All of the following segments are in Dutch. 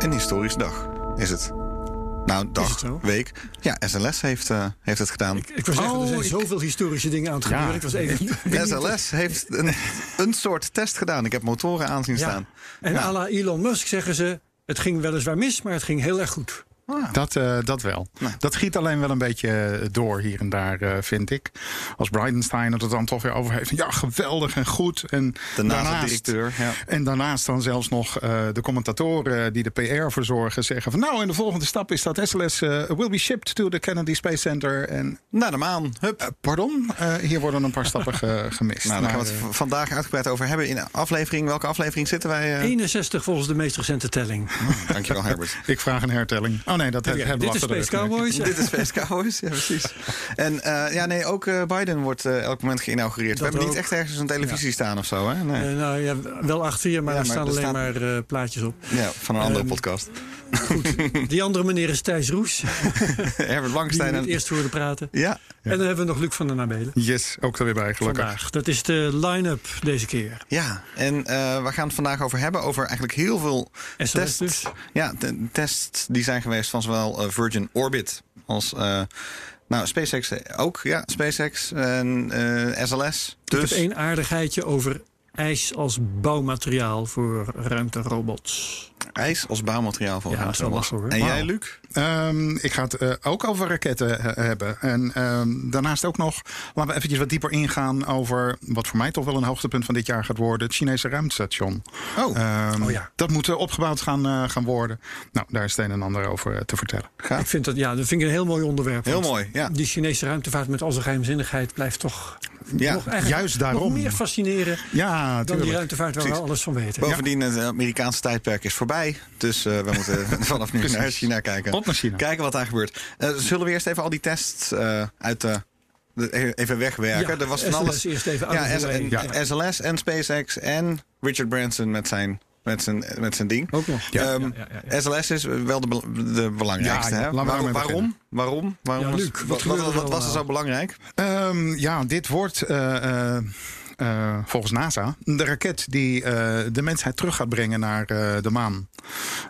Een historische dag is het. Nou, dag, week. Ja, SLS heeft, eh, heeft het gedaan. Ik wil zeggen, er zijn zoveel historische dingen aan het gebeuren. Ik was even... SLS heeft een, een soort test gedaan. Ik heb motoren aan zien staan. En à la Elon Musk zeggen ze... het ging weliswaar mis, maar het ging heel erg goed. Dat, eh, dat wel. Nou. Dat giet alleen wel een beetje eh, door hier en daar, eh, vind ik. Als Bridenstine het er dan toch weer over heeft. Ja, geweldig en goed. En De daarnaast, NASA-directeur. Ja. en daarnaast dan zelfs nog eh, de commentatoren die de PR verzorgen zeggen van nou, en de volgende stap is dat SLS will be shipped to the Kennedy Space Center. En Naar de maan. Hup. pardon, Eh, hier worden een paar stappen ge- gemist. Nou, daar gaan we Maar, het vandaag uitgebreid over hebben. In de aflevering, welke aflevering zitten wij? eh? 61 volgens de meest recente telling. Dankjewel, Herbert. ik vraag een hertelling. Oh nee, dat hebben we dit is Space. Cowboys. Dit is Space Cowboys, ja precies. En eh, ja, nee, ook eh, Biden wordt eh, elk moment geïnaugureerd. We hebben niet echt ergens een televisie staan of zo, hè? Nee. Nou ja, wel achter maar Ja, er maar staan er alleen maar eh, plaatjes op. ja, van een andere Ehm, podcast. Die andere meneer is Thijs Roes, Herbert die Blankenstein. we eerst hoorden praten. Ja, En dan hebben we nog Luc van der Nabelen. Yes, ook er weer bij, gelukkig. Vandaag. Dat is de line-up deze keer. ja, en eh, we gaan het vandaag over hebben. Over eigenlijk heel veel tests. dus. Ja, tests die zijn geweest van zowel eh, Virgin Orbit als... eh, nou, SpaceX ook, ja, SpaceX en eh, SLS. Ik Dus heb één aardigheidje over ijs als bouwmateriaal voor ruimterobots. IJs als bouwmateriaal voor Ja. En jij. Luc? Ehm, ik ga het eh, ook over raketten eh, hebben. En ehm, daarnaast ook nog, laten we eventjes wat dieper ingaan over wat voor mij toch wel een hoogtepunt van dit jaar gaat worden: het Chinese ruimtestation. Oh, Ehm, Oh ja. Dat moet eh, opgebouwd gaan, eh, gaan worden. Nou, daar is het een en ander over te vertellen. Ik vind dat, ja, dat vind ik een heel mooi onderwerp. Heel mooi, ja. Die Chinese ruimtevaart met al zijn geheimzinnigheid blijft toch Ja, nog juist daarom. nog meer fascineren Ja, dan die ruimtevaart waar we alles van weten. Bovendien, het Amerikaanse tijdperk is voorbij. Dus eh, we moeten vanaf nu naar China kijken. Op naar China. Kijken wat daar gebeurt. Eh, zullen we eerst even al die tests eh, uit de, de- even wegwerken? Ja, er was van SLS alles. eerst even ja, en- Ja. SLS en SpaceX en Richard Branson met zijn, met zijn, met zijn ding. Ook nog. Ehm, ja. SLS is wel de, de belangrijkste. Hè? Waarom? Waarom? Waarom? Waarom Ja, was- Luc, wat, was er zo belangrijk? Ehm, ja, dit wordt eh, eh, eh, volgens NASA de raket die eh, de mensheid terug gaat brengen naar eh, de maan.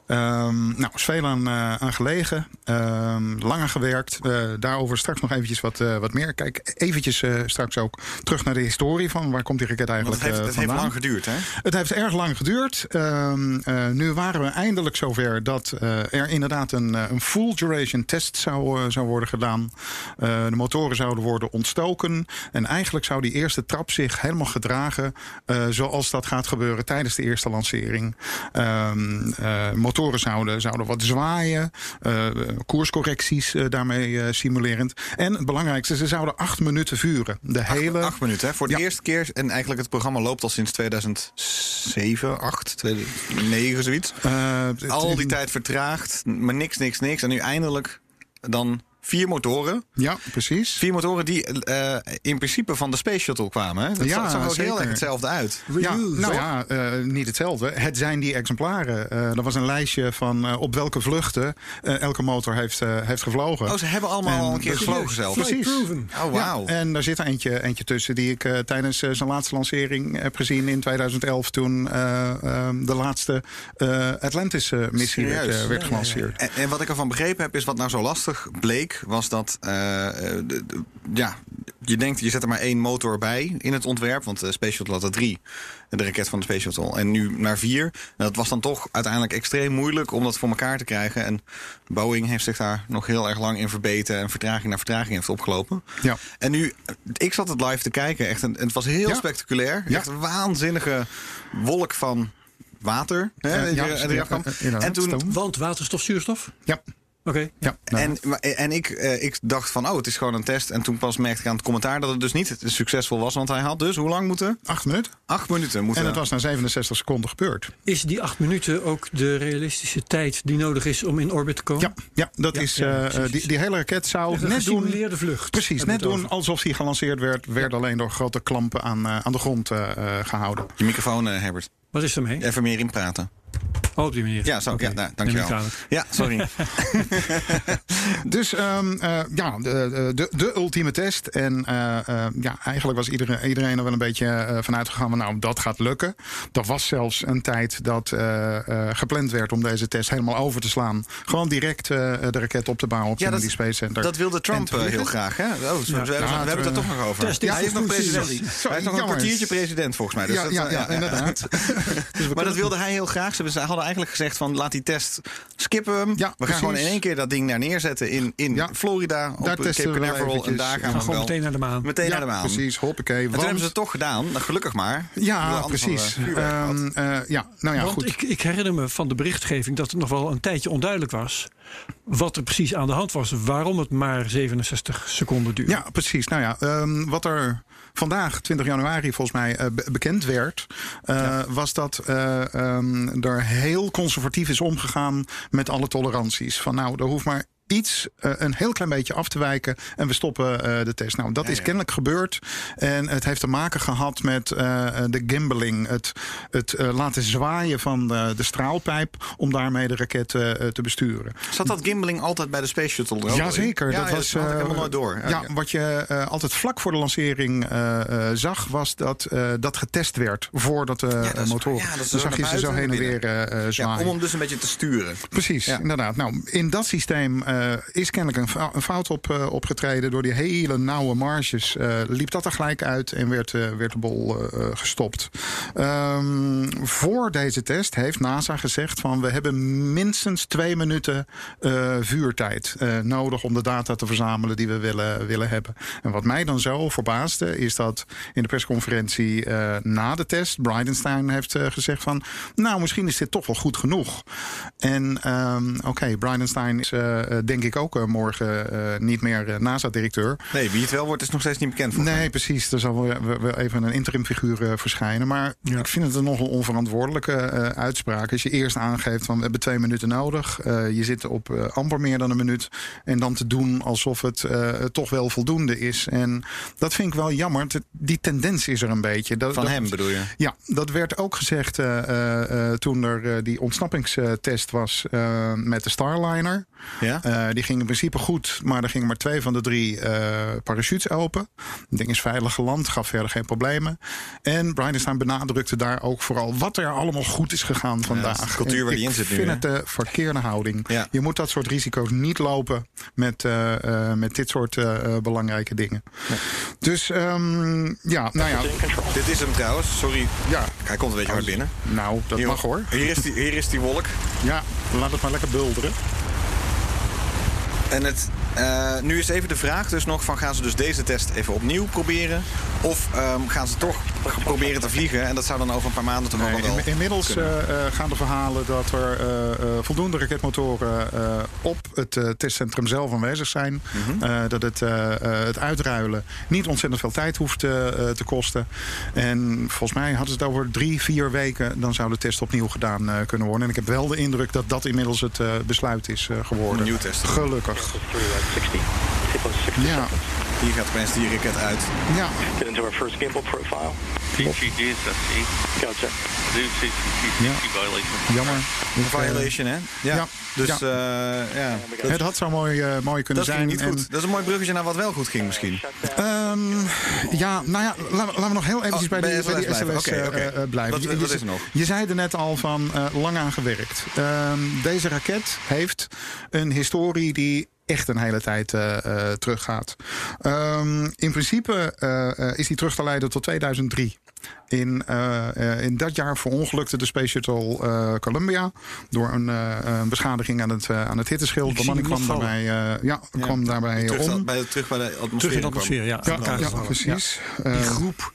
Ehm, nou, is veel aan, aan gelegen, Ehm lang aan gewerkt. Daarover straks nog eventjes wat, wat meer. Kijk, eventjes straks ook terug naar de historie van waar komt die raket eigenlijk het heeft, eh, het heeft vandaan. lang geduurd, hè? Het heeft erg lang geduurd. Ehm, eh, nu waren we eindelijk zover dat er inderdaad een, een full duration test zou, zou worden gedaan. De motoren zouden worden ontstoken. En eigenlijk zou die eerste trap zich helemaal gedragen eh, zoals dat gaat gebeuren tijdens de eerste lancering. Ehm, eh, motoren zouden, zouden wat zwaaien. eh, koerscorrecties daarmee simulerend. En het belangrijkste, ze zouden acht minuten vuren. De hele. Acht, minuten, hè? Voor de Ja. eerste keer. En eigenlijk het programma loopt al sinds 2007, 8, 2009, zoiets. Al die tijd vertraagd, maar niks, niks, niks. En nu eindelijk dan vier motoren. Ja, precies. Vier motoren die eh, in principe van de Space Shuttle kwamen. Hè? Dat Ja, zag er ook heel erg hetzelfde uit. Ja, nou ja, eh, niet hetzelfde. Het zijn die exemplaren. Eh er was een lijstje van eh, op welke vluchten elke motor heeft, eh, heeft gevlogen. Oh, ze hebben allemaal En al een keer dat- gevlogen zelf. Precies. Oh, wauw. Ja, en daar zit er eentje, eentje tussen die ik eh, tijdens zijn laatste lancering heb gezien in 2011. Toen eh, ehm, de laatste eh, Atlantis-missie werd, Serieus? werd Ja, gelanceerd. En, en wat ik ervan begrepen heb, is wat nou zo lastig bleek, was dat eh, eh, de- de- ja, je denkt, je zet er maar één motor bij in het ontwerp. Want de Space Shuttle had er drie, de raket van de Space Shuttle. En nu naar vier. En dat was dan toch uiteindelijk extreem moeilijk om dat voor elkaar te krijgen. En Boeing heeft zich daar nog heel erg lang in verbeten. En vertraging naar vertraging heeft opgelopen. Ja. En nu, ik zat het live te kijken. Echt een, het was heel Ja. spectaculair. Ja. Echt een waanzinnige wolk van water. Hè, Eh, die ja, eh, en toen. Want waterstof, zuurstof? Ja. Oké. Ja, nou, En, maar- en ik, eh, ik dacht van, oh, het is gewoon een test. En toen pas merkte ik aan het commentaar dat het dus niet succesvol was. Want hij had dus, hoe lang moeten? acht minuten. Acht minuten moeten. En het was na 67 seconden gebeurd. Is die acht minuten ook de realistische tijd die nodig is om in orbit te komen? Ja, ja dat Ja, is, ja, eh, precies. die, die hele raket zou een net doen... gesimuleerde vlucht. Precies, net doen over. alsof hij gelanceerd werd. Werd alleen door grote klampen aan, eh, aan de grond eh, eh, gehouden. Je microfoon, eh, Herbert. Wat is ermee? Even meer inpraten. Oh, op die manier. Ja, zo. Ja, nou, dankjewel. Ja, sorry. Dus ehm, eh, ja, de, de, de ultieme test. En eh, eh, ja, eigenlijk was iedereen, iedereen er wel een beetje eh, vanuit gegaan van nou, dat gaat lukken. Er was zelfs een tijd dat eh, eh, gepland werd om deze test helemaal over te slaan. Gewoon direct eh, de raket op te bouwen op Ja, de dat- Kennedy Space Center. Dat wilde Trump heel graag, hè? Oh, we, we- we- we Ja, hebben het er toch nog over. test Ja, hij is nog president. Sorry, hij is nog een kwartiertje president, volgens mij. Dus ja, dat, ja, ja, inderdaad. Maar dat wilde hij heel graag. Ze hadden eigenlijk gezegd van laat die test skippen we hem. Ja, we precies. gaan gewoon in één keer dat ding daar neerzetten in, in Ja. Florida. Daar op testen Cape Canaveral. En eventjes. daar gaan we Gewoon meteen naar de maan. meteen ja, naar de maan. precies, hoppakee. En toen hebben ze het toch gedaan. Nou, gelukkig maar. Ja, precies. gehad. Ehm, eh, ja, nou ja, Want goed. Ik, ik herinner me van de berichtgeving dat het nog wel een tijdje onduidelijk was. wat er precies aan de hand was. Waarom het maar 67 seconden duurde. Ja, precies. Nou ja, ehm, wat er vandaag, 20 januari, volgens mij eh, be- bekend werd, eh, was dat ehm, er heel conservatief is omgegaan met alle toleranties. Van nou, er hoeft maar iets, eh, een heel klein beetje af te wijken en we stoppen eh, de test. Nou, dat is kennelijk gebeurd en het heeft te maken gehad met eh, de gimbaling, het, het laten zwaaien van de, de straalpijp om daarmee de raket te besturen. Zat dat gimbaling altijd bij de Space Shuttle er? Jazeker. Ja, dat ja, was helemaal nooit door. Ja, Ja, wat je altijd vlak voor de lancering zag, was dat dat getest werd voordat de waar. Ja, dat Dan zag je ze zo heen en weer zwaaien. om hem dus een beetje te sturen. Precies, inderdaad. Nou, in dat systeem eh, is kennelijk een, fou- een fout op, eh, opgetreden. Door die hele nauwe marges eh, liep dat er gelijk uit en werd, werd de bol gestopt. Ehm, voor deze test heeft NASA gezegd van we hebben minstens twee minuten vuurtijd nodig om de data te verzamelen die we willen, willen hebben. En wat mij dan zo verbaasde is dat in de persconferentie na de test Bridenstine heeft gezegd van nou misschien is dit toch wel goed genoeg. En ehm, oké, Bridenstine is denk ik ook eh, morgen eh, niet meer eh, NASA-directeur. Nee, wie het wel wordt is nog steeds niet bekend. mij. Nee, precies. Er zal wel, even een interimfiguur eh, verschijnen. Maar ik vind het een nogal onverantwoordelijke uitspraak. Als je eerst aangeeft van we hebben twee minuten nodig. je zit op amper meer dan een minuut. En dan te doen alsof het toch wel voldoende is. En dat vind ik wel jammer. Die tendens is er een beetje. Dat, Van dat- hem bedoel je? ja, dat werd ook gezegd toen er die ontsnappingstest was met de Starliner. Ja? Eh, die ging in principe goed, maar er gingen maar twee van de drie eh, parachutes open. Het ding is veilig geland, gaf verder geen problemen. En Bridenstine benadrukte daar ook vooral wat er allemaal goed is gegaan vandaag. is de cultuur waar die ik in zit nu, vind hè? het de verkeerde houding. Ja. Je moet dat soort risico's niet lopen met, eh, met dit soort belangrijke dingen. Dus ehm, ja, nou ja, Dit is hem trouwens. Sorry. ja. Hij komt een beetje hard binnen. Nou, dat Hier, mag hoor. Hier is, die, hier is die wolk. Ja, laat het maar lekker bulderen. En het, eh, nu is even de vraag dus nog van gaan ze dus deze test even opnieuw proberen? Of ehm, gaan ze toch proberen te vliegen? En dat zou dan over een paar maanden toch Nee, wel in- inmiddels eh, eh, gaan de verhalen dat er eh, eh, voldoende raketmotoren eh, op het testcentrum zelf aanwezig zijn. Mhm. Eh, dat het, eh, eh, het uitruilen niet ontzettend veel tijd hoeft te kosten. En volgens mij hadden ze het over drie, vier weken. Dan zou de test opnieuw gedaan eh, kunnen worden. En ik heb wel de indruk dat dat inmiddels het eh, besluit is eh, geworden. Een nieuw test. Gelukkig. Ja, Hier gaat opeens die raket uit. ja. Get into our first gimbal profile. Gotcha. Do CCTV Ja. violation. Jammer. Ik, eh, Violation, hè? Ja. ja, Dus ja. eh, ja. Dat, Het had zo mooi, eh, mooi kunnen dat zijn. ging niet En- goed. Dat is een mooi bruggetje naar wat wel goed ging misschien. Ehm, ja, nou ja, laten we, nog heel eventjes Oh, bij, bij die, bij die SLS blijven. Blijven. Wat- Je- wat je, is er nog? Je zei er net al van eh, lang aan gewerkt. Ehm, deze raket heeft een historie die echt een hele tijd eh, eh, teruggaat. Ehm, in principe eh, eh, is die terug te leiden tot 2003. In, eh, eh, in dat jaar verongelukte de Space Shuttle eh, Columbia door een, eh, een beschadiging aan het, eh, aan het hitteschild. Ik De man kwam daarbij, eh, ja, kwam daarbij Terug, om. bij, terug bij de atmosfeer. Terug in de atmosfeer, ja. Ja, precies. Ja. Die groep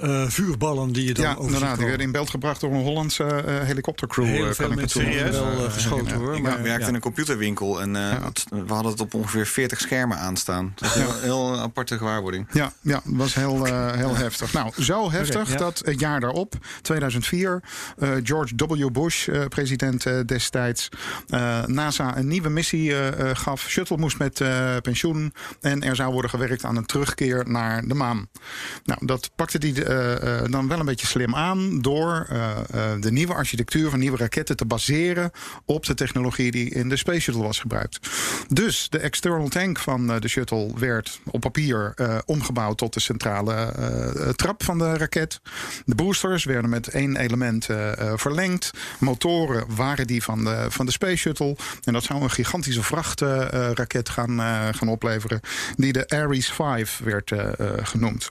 eh, vuurballen die je dan Ja, over inderdaad. Die werden in beeld gebracht door een Hollandse eh, helikoptercrew. Heel eh, veel kan ik mensen het zeggen. wel, geschoten, hoor, ik- maar- werkte ja. in een computerwinkel en eh, het- we hadden het op ongeveer 40 schermen aanstaan. Dat is een heel, heel een aparte gewaarwording. Ja, ja, dat was heel, eh, heel heftig. Nou, zo heftig ja. dat het jaar daarop, 2004, eh, George W. Bush, eh, president eh, destijds, eh, NASA een nieuwe missie eh, eh, gaf. Shuttle moest met eh, pensioen en er zou worden gewerkt aan een terugkeer naar de maan. Nou, dat pakte hij eh, eh, dan wel een beetje slim aan door eh, de nieuwe architectuur van nieuwe raketten te baseren op de technologie die in de Space Shuttle was gebruikt. Dus de external tank van de shuttle werd op papier omgebouwd tot de centrale trap van de raket. De boosters werden met één element verlengd. Motoren waren die van de, van de Space Shuttle. En dat zou een gigantische vrachtraket gaan, gaan opleveren, die de Ares 5 werd genoemd.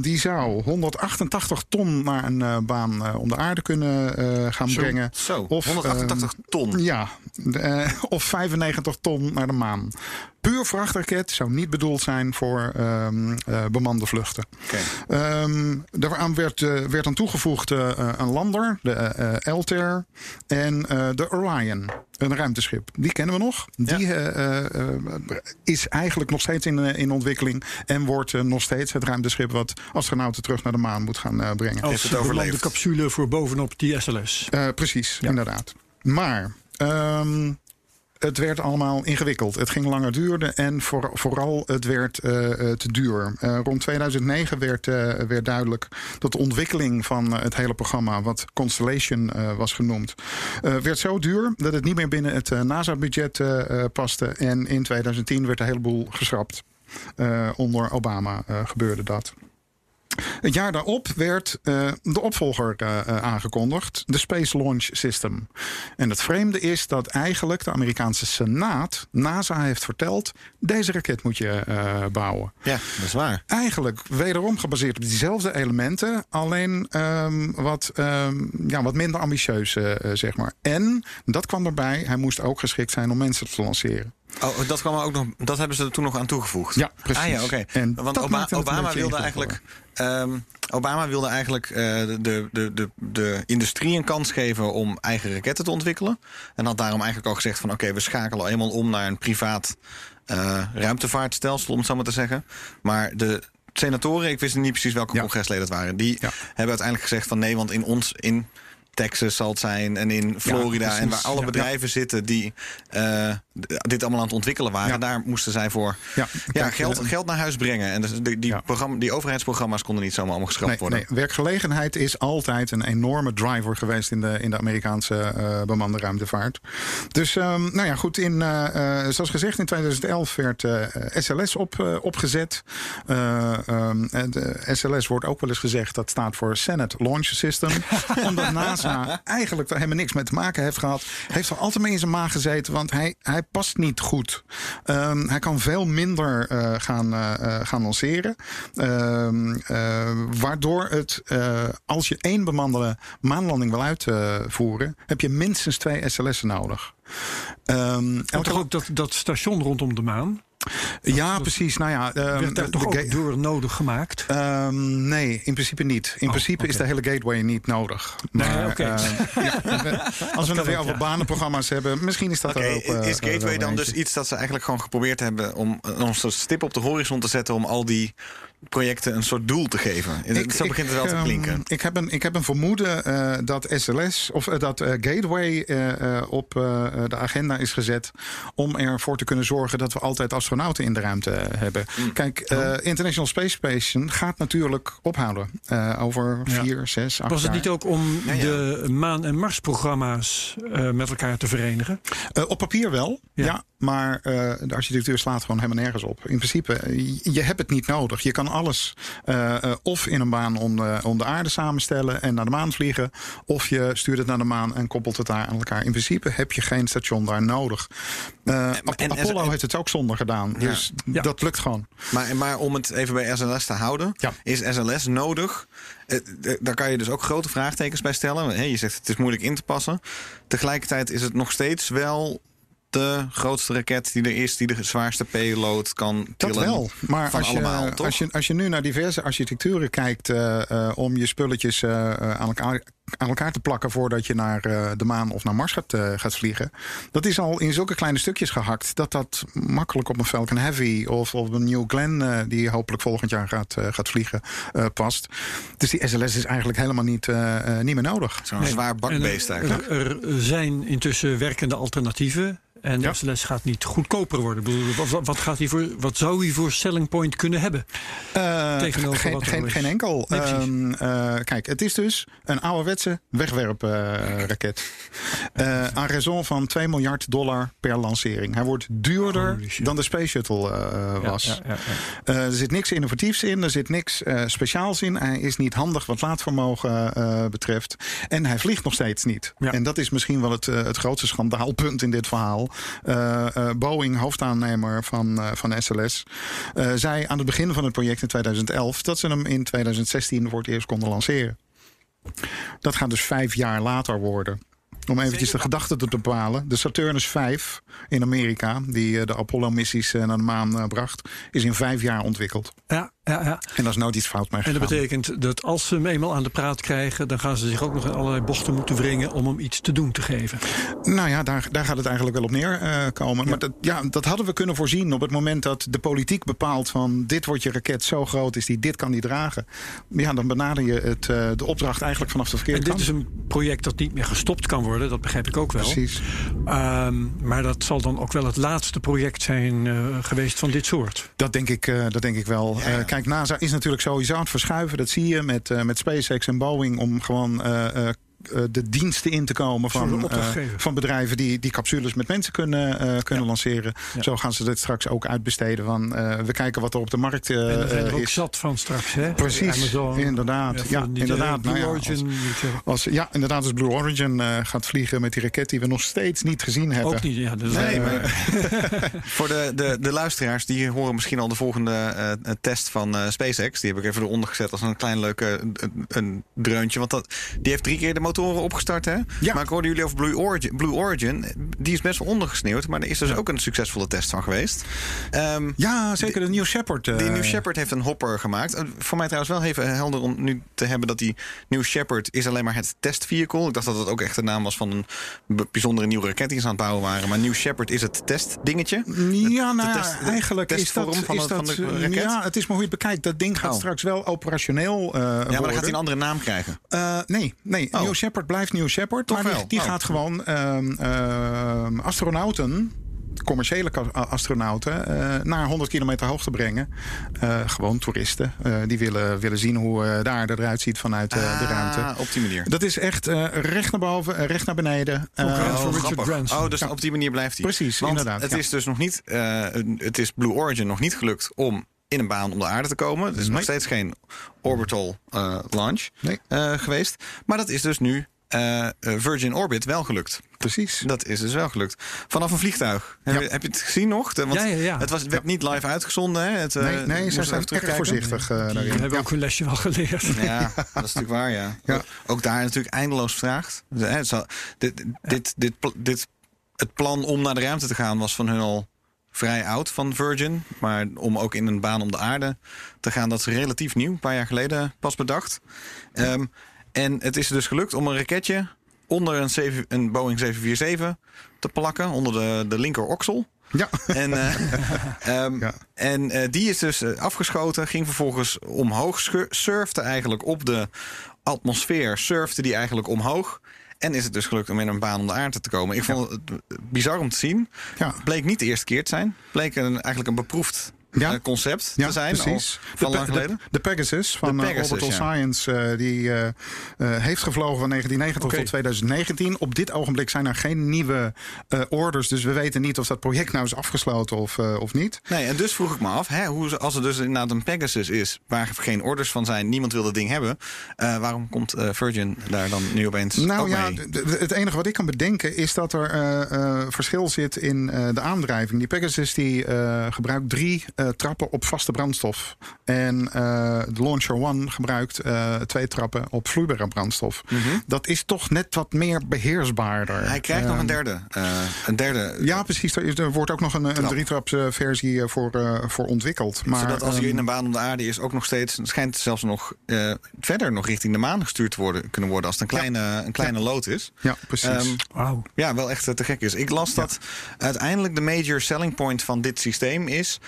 Die zou 188 ton naar een eh, baan eh, om de aarde kunnen eh, gaan Zo, brengen. Zo, Of, 188 ton. Ja, of 95 ton naar de maan. Puur vrachtraket zou niet bedoeld zijn voor ehm, eh, bemande vluchten. Oké. Ehm, daaraan werd, werd aan toegevoegd een lander, de Altair, en de Orion, een ruimteschip. Die kennen we nog. Die eh, eh, is eigenlijk nog steeds in, eh, in ontwikkeling en wordt nog steeds het ruimteschip wat astronauten terug naar de maan moet gaan eh, brengen. Als het bemande overleefd? capsule voor bovenop die SLS. Eh, precies, inderdaad. Maar ehm, het werd allemaal ingewikkeld. Het ging langer duren en voor, vooral het werd eh, eh, te duur. Eh, rond 2009 werd, duidelijk dat de ontwikkeling van het hele programma, wat Constellation was genoemd, werd zo duur dat het niet meer binnen het NASA-budget paste. En in 2010 werd de hele boel geschrapt. Onder Obama gebeurde dat. Het jaar daarop werd eh, de opvolger eh, eh, aangekondigd, de Space Launch System. En het vreemde is dat eigenlijk de Amerikaanse Senaat NASA heeft verteld: deze raket moet je bouwen. Ja, dat is waar. Eigenlijk wederom gebaseerd op diezelfde elementen, alleen ehm, wat, ehm, ja, wat minder ambitieus, zeg maar. En dat kwam erbij, hij moest ook geschikt zijn om mensen te lanceren. Oh, dat, kwam ook nog, dat hebben ze er toen nog aan toegevoegd. Ja, precies. Ah ja. En Want Obama wilde eigenlijk. Ehm, Obama wilde eigenlijk eh, de, de, de, de industrie een kans geven om eigen raketten te ontwikkelen. En had daarom eigenlijk al gezegd van oké, we schakelen eenmaal om naar een privaat eh, ruimtevaartstelsel, om het zo maar te zeggen. Maar de senatoren, ik wist niet precies welke Ja. congresleden het waren, die Ja. hebben uiteindelijk gezegd van nee, want in ons in Texas zal het zijn en in Florida en waar alle Ja. bedrijven zitten die eh, dit allemaal aan het ontwikkelen waren, daar moesten zij voor Ja, geld, eh, geld naar huis brengen. En dus die, die, programma, die overheidsprogramma's konden niet zomaar allemaal geschrapt Nee, worden. nee, werkgelegenheid is altijd een enorme driver geweest in de, in de Amerikaanse eh, bemande ruimtevaart. Dus, ehm, nou ja, goed. In, eh, zoals gezegd, in 2011 werd SLS op, opgezet. Eh, ehm, SLS wordt ook wel eens gezegd dat staat voor Senate Launch System. omdat NASA eigenlijk daar helemaal niks mee te maken heeft gehad. Heeft er altijd mee in zijn maag gezeten, want hij, hij past niet goed. Ehm, hij kan veel minder eh, gaan, eh, eh, gaan lanceren. Ehm, eh, waardoor het, als je één bemande maanlanding wil uitvoeren, heb je minstens twee SLS'en nodig. Ehm, En toch ook dat, dat station rondom de maan. ja, precies. Nou ja, ehm, werd daar de- toch de ook door nodig gemaakt. Ehm, nee, in principe niet. In Oh, principe is de hele gateway niet nodig. Nee, ehm, ja, we- als we het weer ook, over ja. banenprogramma's hebben, misschien is dat er ook. eh, is Gateway dan dus iets dat ze eigenlijk gewoon geprobeerd hebben om een een soort stip op de horizon te zetten om al die projecten een soort doel te geven? zo begint het wel te ehm, klinken. ik, heb een, ik heb een vermoeden eh, dat SLS of eh, dat eh, Gateway eh, eh, op eh, de agenda is gezet om ervoor te kunnen zorgen dat we altijd astronauten in de ruimte hebben. Mm. Kijk, eh, International Space Station gaat natuurlijk ophouden eh, over Ja. vier, zes, acht Was het jaar. niet ook om Ja, ja. de maan- en Mars-programma's eh, met elkaar te verenigen? Eh, op papier wel, ja. Ja. maar eh, de architectuur slaat gewoon helemaal nergens op. In principe, je, je hebt het niet nodig. Je kan alles eh, eh, of in een baan om de, om de aarde samenstellen en naar de maan vliegen. Of je stuurt het naar de maan en koppelt het daar aan elkaar. In principe heb je geen station daar nodig. Eh, en- Apollo en- heeft het ook zonder gedaan. Ja. Dus Ja. dat lukt gewoon. Maar, maar om het even bij SLS te houden, Ja. is SLS nodig? Daar kan je dus ook grote vraagtekens bij stellen. Je zegt het is moeilijk in te passen. Tegelijkertijd is het nog steeds wel de grootste raket die er is, die de zwaarste payload kan Dat tillen. wel. Maar als je, allemaal, als, je, als je nu naar diverse architecturen kijkt eh, eh, om je spulletjes eh, aan, elkaar, aan elkaar te plakken voordat je naar eh, de maan of naar Mars gaat, eh, gaat vliegen. Dat is al in zulke kleine stukjes gehakt dat dat makkelijk op een Falcon Heavy of op een New Glenn, eh, die hopelijk volgend jaar gaat, eh, gaat vliegen, eh, past. Dus die SLS is eigenlijk helemaal niet, eh, eh, niet meer nodig. Zo'n zwaar bakbeest En eigenlijk. er, er zijn intussen werkende alternatieven. En de Ja. SLS gaat niet goedkoper worden. Ik bedoel, wat, wat, gaat hij voor, wat zou hij voor selling point kunnen hebben? Eh, Tegenover geen, wat er geen, enkel. Nee. Ehm, eh, kijk, het is dus een ouderwetse wegwerpraket. Eh aan raison van 2 miljard dollar per lancering. Hij wordt duurder dan de Space Shuttle eh, was. Ja, ja, ja. Eh, er zit niks innovatiefs in, er zit niks eh, speciaals in. Hij is niet handig wat laadvermogen eh, betreft. En hij vliegt nog steeds niet. En dat is misschien wel het, eh, het grootste schandaalpunt in dit verhaal. Eh, eh, Boeing, hoofdaannemer van, eh, van SLS, eh, zei aan het begin van het project in 2011 dat ze hem in 2016 voor het eerst konden lanceren. Dat gaat dus vijf jaar later worden. Om eventjes de gedachte te bepalen. De Saturnus 5 in Amerika, die eh, de Apollo-missies eh, naar de maan eh, bracht, is in vijf jaar ontwikkeld. Ja, ja, ja. En daar is nooit iets fout mee En dat betekent dat als ze hem eenmaal aan de praat krijgen... dan gaan ze zich ook nog in allerlei bochten moeten wringen... om hem iets te doen te geven. Nou ja, daar, daar gaat het eigenlijk wel op neerkomen. komen. Maar dat, ja, dat hadden we kunnen voorzien op het moment dat de politiek bepaalt van dit wordt je raket zo groot is die dit kan die dragen. Ja, dan benader je het, eh, de opdracht eigenlijk vanaf de En verkeerde dit kant. is een project dat niet meer gestopt kan worden. Dat begrijp ik ook wel. Precies. Ehm, maar dat zal dan ook wel het laatste project zijn eh, geweest van dit soort. Dat denk ik, eh, dat denk ik wel. Eh, kijk, NASA is natuurlijk sowieso aan het verschuiven. Dat zie je met, met SpaceX en Boeing om gewoon. Eh, de diensten in te komen van, eh, van bedrijven die, die capsules met mensen kunnen, eh, kunnen lanceren. Ja. Zo gaan ze dit straks ook uitbesteden. Van, eh, we kijken wat er op de markt eh, en er zijn er ook is. zat van straks. Hè? Precies, Amazon, inderdaad. Ja, die, inderdaad. Blue Nou ja, Origin, als-. Als, ja, inderdaad, als Blue Origin eh, gaat vliegen met die raket die we nog steeds niet gezien hebben. Ook niet. Ja, dus, Nee, maar voor de, de, de luisteraars, die horen misschien al de volgende eh, test van eh, SpaceX. Die heb ik even eronder gezet als een klein leuke een, een dreuntje. Want dat, die heeft drie keer de motoren opgestart, hè? Ja. Maar ik hoorde jullie over Blue Origin. Blue Origin, die is best wel ondergesneeuwd. Maar er is dus ook een succesvolle test van geweest. Ehm, Ja, zeker de New Shepard. eh, die New Shepard heeft een hopper gemaakt. Eh, Voor mij trouwens wel even helder om nu te hebben dat die New Shepard is alleen maar het testvehicle. Ik dacht dat het ook echt de naam was van een bijzondere nieuwe raket die ze aan het bouwen waren. Maar New Shepard is het testdingetje. Ja, nou test- eigenlijk is dat, van is de- van dat, de eh, raket? Ja, het is maar hoe je het bekijkt. Dat ding gaat Oh. straks wel operationeel eh Ja, maar dan worden. gaat hij een andere naam krijgen. Eh, nee, nee. Oh. New Shepard blijft New Shepard. Toch maar die, wel? die Oh. gaat gewoon ehm, ehm, astronauten, commerciële astronauten, eh, naar 100 kilometer hoogte brengen. Eh, gewoon toeristen. eh, die willen, willen zien hoe eh, daar eruit ziet vanuit eh, de ruimte. Ah, op die manier. Dat is echt eh, recht naar boven, recht naar beneden. Richard. Branson. Oh, dus op die manier blijft hij. Precies, Want inderdaad, Het ja. is dus nog niet. eh, het is Blue Origin nog niet gelukt om in een baan om de aarde te komen. Het is nog steeds geen orbital eh, launch Nee. eh, geweest. Maar dat is dus nu eh, Virgin Orbit wel gelukt. Precies. Dat is dus wel gelukt. Vanaf een vliegtuig. Heb, Ja. je, heb je het gezien nog? De- want Ja, ja, ja. Het, was, het werd niet live uitgezonden. Hè? Het, eh, Nee, nee even zijn terugkijken. voorzichtig Die daarin. hebben Ja. ook hun lesje wel geleerd. Ja, dat is natuurlijk waar, ja. Ja. Ook daar natuurlijk eindeloos vraagt. Het zal- dit, dit, dit, dit, het plan om naar de ruimte te gaan was van hun al vrij oud van Virgin. Maar om ook in een baan om de aarde te gaan, dat is relatief nieuw. Een paar jaar geleden pas bedacht. Ehm, en het is dus gelukt om een raketje onder een, 7 een Boeing 747 te plakken. Onder de, de linker oksel. Ja. En, eh, ehm, Ja. en eh, die is dus eh, afgeschoten, ging vervolgens omhoog, surfte eigenlijk op de atmosfeer, surfte die eigenlijk omhoog. En is het dus gelukt om in een baan om de aarde te komen. Ik vond het bizar om te zien. Ja. Bleek niet de eerste keer te zijn. Bleek een, eigenlijk een beproefd Ja. eh, concept Ja, te zijn. precies. Van de, lang geleden. De, de Pegasus van De eh, Pegasus, Orbital ja. Science, eh, die heeft gevlogen van 1990 Oké. tot 2019. Op dit ogenblik zijn er geen nieuwe orders, dus we weten niet of dat project nou is afgesloten of, of niet. Nee, en dus vroeg ik me af, hè, hoe, als er dus inderdaad een Pegasus is, waar geen orders van zijn, niemand wil dat ding hebben, waarom komt Virgin daar dan nu opeens Nou ook ja, mee? het enige wat ik kan bedenken is dat er verschil zit in de aandrijving. Die Pegasus die, gebruikt drie eh, trappen op vaste brandstof. En eh, de Launcher One gebruikt eh, twee trappen op vloeibare brandstof. Dat is toch net wat meer beheersbaarder. Hij krijgt nog Ehm, een derde. eh, een derde Ja, precies. Er, is- er wordt ook nog een, een Knap. drietraps eh, versie eh, voor, eh, voor ontwikkeld. Maar, zodat als hij ehm, in een baan om de aarde is, ook nog steeds schijnt het zelfs nog eh, verder nog richting de maan gestuurd te worden, kunnen worden als het een kleine, een kleine lood is. Ja, precies. Ehm, Wauw. ja, wel echt te gek is. Ik las dat uiteindelijk de major selling point van dit systeem is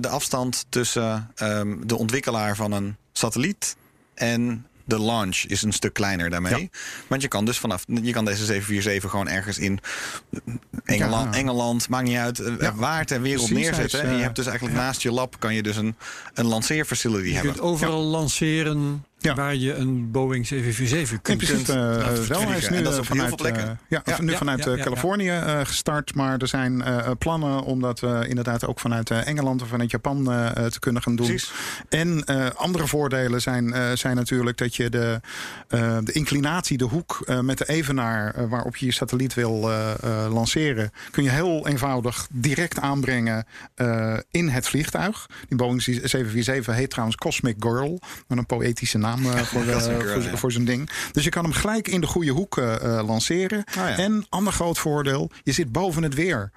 de afstand tussen ehm, de ontwikkelaar van een satelliet en de launch is een stuk kleiner daarmee. Want je kan dus vanaf je kan deze 747 gewoon ergens in Engeland, Ja. Engeland maakt niet uit eh, Ja. waar ter wereld Precies, neerzetten. is, en je eh, hebt dus eigenlijk naast je lab kan je dus een, een lanceerfacility Je hebben. kunt overal lanceren Ja. waar je een Boeing 747 In kunt. laten wel. Hij is nu En dat is op heel vanuit, ja, Ja, nu ja, vanuit ja, eh. Californië gestart. Maar er zijn plannen om dat inderdaad ook vanuit Engeland of vanuit Japan te kunnen gaan doen. Precies. En andere voordelen zijn, zijn natuurlijk dat je de, de inclinatie, de hoek met de evenaar waarop je je satelliet wil lanceren, kun je heel eenvoudig direct aanbrengen in het vliegtuig. Die Boeing 747 heet trouwens Cosmic Girl, met een poëtische naam eh, voor, eh, voor, ding. Dus je kan hem gelijk in de goede hoek eh, lanceren. ja. En ander groot voordeel, je zit boven het weer.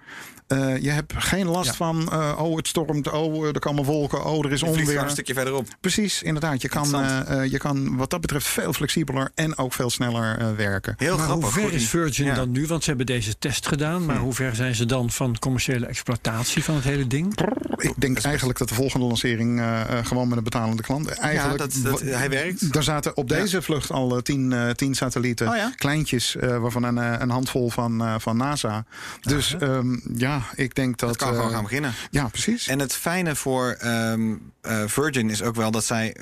Eh, je hebt geen last Ja. van, eh, oh het stormt, oh er komen wolken, oh er is Je onweer. een stukje verderop. Precies, inderdaad. Je kan, eh, eh, je kan wat dat betreft veel flexibeler en ook veel sneller eh, werken. Heel maar hoe grappig. ver is Virgin ja. dan nu? Want ze hebben deze test gedaan. Maar hoe ver zijn ze dan van commerciële exploitatie van het hele ding? Ik denk eigenlijk dat de volgende lancering eh, eh, gewoon met een betalende klant. Eigenlijk, dat- dat- hij werkt. Er zaten op deze vlucht al eh, tien, eh, tien satellieten. Oh ja? Kleintjes, eh, waarvan een, eh, een handvol van, eh, van NASA. Dus ehm, ja, ik denk dat. Dat kan eh, gewoon gaan beginnen. Ja, precies. En het fijne voor ehm, eh, Virgin is ook wel dat zij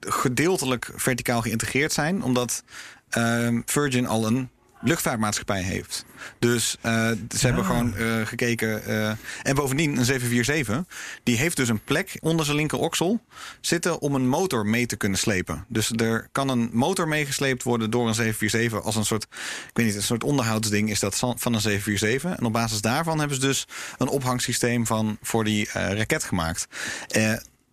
gedeeltelijk verticaal geïntegreerd zijn, omdat ehm, Virgin al een luchtvaartmaatschappij heeft. Dus eh, ze hebben gewoon eh, gekeken. eh, en bovendien, een 747, die heeft dus een plek onder zijn linker oksel zitten om een motor mee te kunnen slepen. Dus er kan een motor meegesleept worden door een 747 als een soort, ik weet niet, een soort onderhoudsding is dat van een 747. En op basis daarvan hebben ze dus een ophangsysteem van voor die raket gemaakt.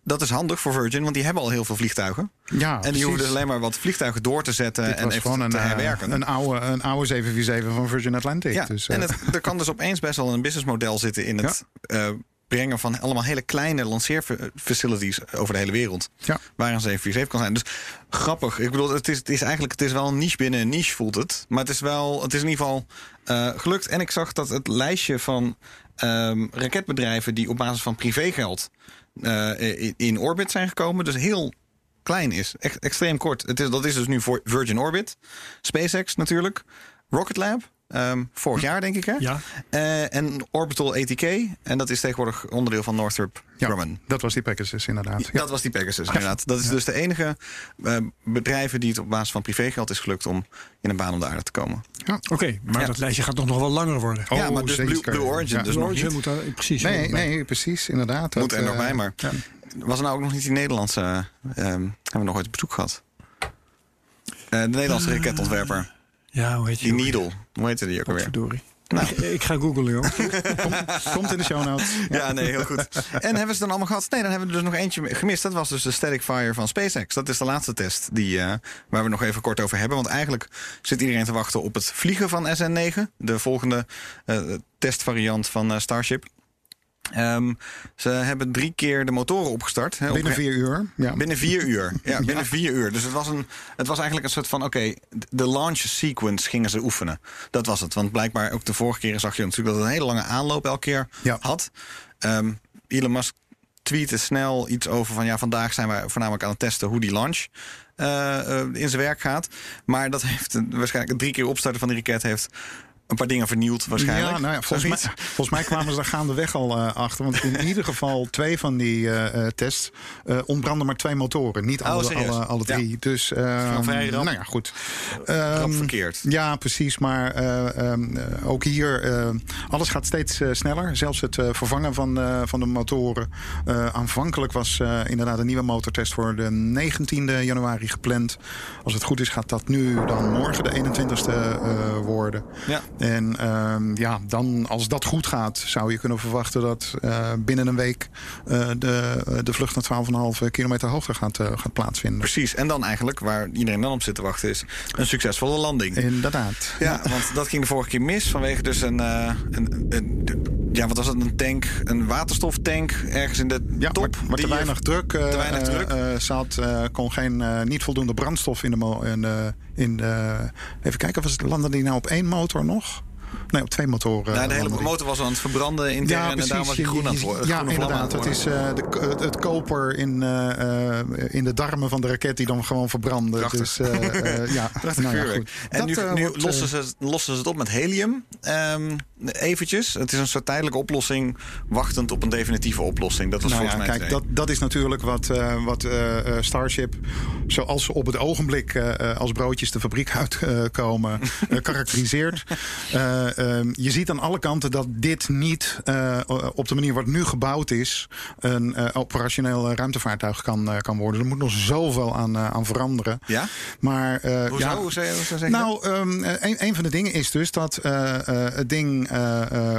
Eh, dat is handig voor Virgin, want die hebben al heel veel vliegtuigen. ja, en die hoeven dus alleen maar wat vliegtuigen door te zetten Dit en even gewoon een, te eh, herwerken. een, oude, een oude 747 van Virgin Atlantic. Ja, dus, eh, en het, er kan dus opeens best wel een businessmodel zitten in het eh, brengen van allemaal hele kleine lanceerfacilities over de hele wereld. Ja. Waar een 747 kan zijn. Dus grappig. Ik bedoel, het is, het is eigenlijk het is wel een niche binnen een niche, voelt het. Maar het is wel, het is in ieder geval eh, gelukt. En ik zag dat het lijstje van ehm, raketbedrijven die op basis van privégeld eh, in, in orbit zijn gekomen, dus heel klein is. Echt extreem kort. Het is, dat is dus nu voor Virgin Orbit, SpaceX natuurlijk, Rocket Lab. Ehm, vorig jaar denk ik hè? Ja. Eh, en Orbital ATK. En dat is tegenwoordig onderdeel van Northrop ja, Grumman. dat was die Pegasus inderdaad. Ja. Dat was die Pegasus, inderdaad. Dat is dus de enige eh, bedrijven die het op basis van privégeld is gelukt om in een baan om de aarde te komen. Oké, maar Ja. dat lijstje gaat toch nog wel langer worden. Oh, ja, maar dus Blue. Blue Origin Ja. dus Origin niet. moet daar precies Nee, nee, precies, inderdaad. Moet Dat, er nog eh, bij, maar ja. was er nou ook nog niet die Nederlandse... eh, ehm, hebben we nog ooit bezoek gehad? Eh, de Nederlandse raketontwerper. Ja, hoe heet je? Die Needle. Hoe heette die ook alweer? Verdorie. Nou. Ik, ik ga googlen, joh. Komt in de show notes. Ja, nee, heel goed. En hebben ze dan allemaal gehad? Nee, dan hebben we er dus nog eentje gemist. Dat was dus de Static Fire van SpaceX. Dat is de laatste test die, eh, waar we nog even kort over hebben. Want eigenlijk zit iedereen te wachten op het vliegen van SN9. De volgende eh, testvariant van eh, Starship. Ehm, ze hebben drie keer de motoren opgestart. Hè, op- Binnen vier uur. Ja. Binnen vier uur. Ja, binnen vier uur. Dus het was, een, het was eigenlijk een soort van: oké, de launch sequence gingen ze oefenen. Dat was het. Want blijkbaar ook de vorige keren zag je natuurlijk dat het een hele lange aanloop elke keer Ja. had. Ehm, Elon Musk tweette snel iets over van ja, vandaag zijn we voornamelijk aan het testen hoe die launch eh, eh, in zijn werk gaat. Maar dat heeft waarschijnlijk drie keer opstarten van die raket heeft een paar dingen vernield waarschijnlijk. Ja, nou ja, volgens, mij, volgens mij kwamen ze daar gaandeweg al eh, achter. Want in ieder geval twee van die eh, eh, tests ontbranden maar twee motoren. Niet Oh, alle, alle, alle drie. Ja. Dus, ehm, vrij rap. nou ja, goed. Ehm, verkeerd. Ja, precies. Maar eh, ehm, eh, ook hier, alles gaat steeds sneller. Zelfs het vervangen van, van de motoren. Aanvankelijk was inderdaad een nieuwe motortest voor de 19e januari gepland. Als het goed is, gaat dat nu dan morgen de 21ste eh, worden. Ja. En ehm, ja, dan als dat goed gaat, zou je kunnen verwachten dat eh, binnen een week eh, de, de vlucht naar 12,5 kilometer hoogte gaat, eh, gaat plaatsvinden. Precies. En dan eigenlijk, waar iedereen dan op zit te wachten, is een succesvolle landing. Inderdaad. Ja, want dat ging de vorige keer mis vanwege dus een, eh, een, een- ja, wat was het, een tank, een waterstoftank ergens in de Ja, top. maar, maar te weinig druk. eh, te weinig eh, druk. eh, zat, eh, kon geen, eh, niet voldoende brandstof in de. In de, in de even kijken, was het, landde die nou op één motor nog? Nee, op twee motoren. De hele motor was aan het verbranden intern Ja, en daarom was hij groen aan het worden. Ja, inderdaad. het is eh, de, het, het koper in, eh, eh, in de darmen van de raket die dan gewoon verbrandde. Prachtig. Dus eh, ja, Prachtig nou ja, goed. En Dat, nu, nu wordt, lossen, ze, lossen ze het op met helium. Ehm, eventjes. Het is een soort tijdelijke oplossing, wachtend op een definitieve oplossing. Dat was Nou volgens ja, mij kijk, dat, dat is natuurlijk wat, eh, wat eh, eh, Starship, zoals ze op het ogenblik als broodjes de fabriek uitkomen, karakteriseert. Eh, ehm, je ziet aan alle kanten dat dit niet op de manier het nu gebouwd is, een operationeel ruimtevaartuig kan, kan worden. Er moet nog zoveel aan, aan veranderen. Ja? Maar, Hoezo? ja, Hoe zou je- hoe zou je zeggen? nou, ehm, eh, een, een van de dingen is dus dat het ding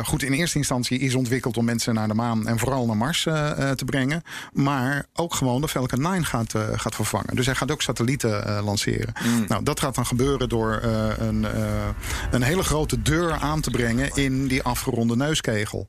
goed in eerste instantie is ontwikkeld om mensen naar de maan en vooral naar Mars eh, eh, te brengen. Maar ook gewoon de Falcon 9 gaat, eh, gaat vervangen. Dus hij gaat ook satellieten eh, lanceren. Nou, dat gaat dan gebeuren door eh, een, eh, een hele grote deur aan te brengen in die afgeronde neuskegel.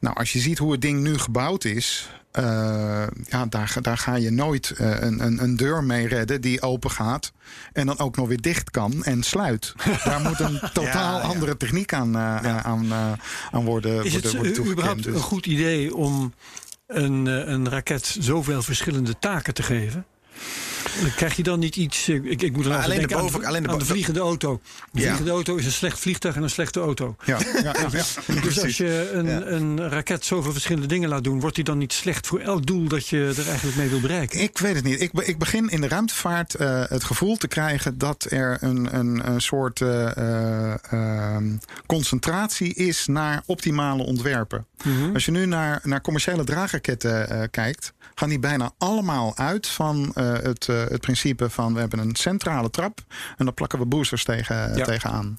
Nou, als je ziet hoe het ding nu gebouwd is. Eh, ja, daar, ga- daar ga je nooit eh, een, een, een deur mee redden die open gaat. En dan ook nog weer dicht kan en sluit. Daar moet een totaal ja. andere techniek aan, eh, aan, eh, aan worden, Is worden, het worden überhaupt Dus- een goed idee om een, een raket zoveel verschillende taken te geven? Krijg je dan niet iets... eh, Ik, ik moet er alleen de aan, boven- de, alleen de aan de vliegende auto. De vliegende auto is een slecht vliegtuig en een slechte auto. Ja, ja. Dus als je een, een raket zoveel verschillende dingen laat doen... wordt die dan niet slecht voor elk doel dat je er eigenlijk mee wil bereiken? Ik weet het niet. Ik, ik begin in de ruimtevaart eh, het gevoel te krijgen dat er een, een, een soort eh, eh, ehm, concentratie is naar optimale ontwerpen. Mhm. Als je nu naar, naar commerciële draagraketten kijkt, gaan die bijna allemaal uit van het, eh, het principe van we hebben een centrale trap en dan plakken we boosters tegen, Ja. tegenaan.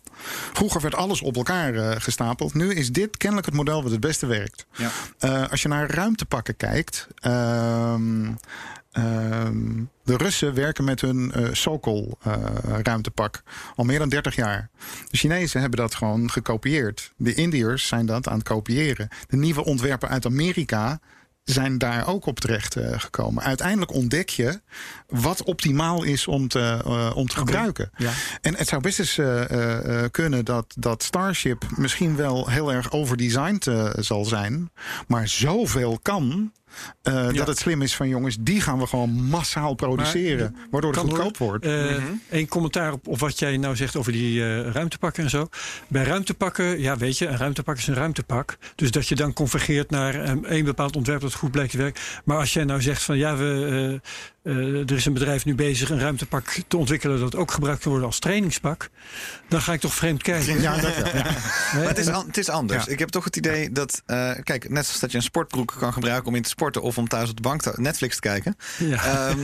Vroeger werd alles op elkaar eh, gestapeld. Nu is dit kennelijk het model wat het beste werkt. Ja. Eh, als je naar ruimtepakken kijkt. ehm, ehm, de Russen werken met hun eh Sokol eh, ruimtepak al meer dan 30 jaar. De Chinezen hebben dat gewoon gekopieerd. De Indiërs zijn dat aan het kopiëren. De nieuwe ontwerpen uit Amerika zijn daar ook op terecht eh, gekomen. Uiteindelijk ontdek je wat optimaal is om te, eh, om te gebruiken. Ja. En het zou best eens eh, kunnen dat, dat Starship misschien wel heel erg overdesigned zal zijn. Maar zoveel kan. Eh, Dat het slim is van jongens, die gaan we gewoon massaal produceren. waardoor het goedkoop wordt. Eh, Mhm. Een commentaar op, op wat jij nou zegt over die eh, ruimtepakken en zo. Bij ruimtepakken, ja weet je, een ruimtepak is een ruimtepak. Dus dat je dan convergeert naar een, een bepaald ontwerp dat goed blijkt te werken. Maar als jij nou zegt van ja, we, er is een bedrijf nu bezig een ruimtepak te ontwikkelen dat ook gebruikt kan worden als trainingspak. Dan ga ik toch vreemd kijken. ja, dat wel. Ja. Hè? Maar het is, an- het is anders. Ja. Ik heb toch het idee dat, eh, kijk, net zoals dat je een sportbroek kan gebruiken om in te sporten of om thuis op de bank te, Netflix te kijken. ja. Ehm,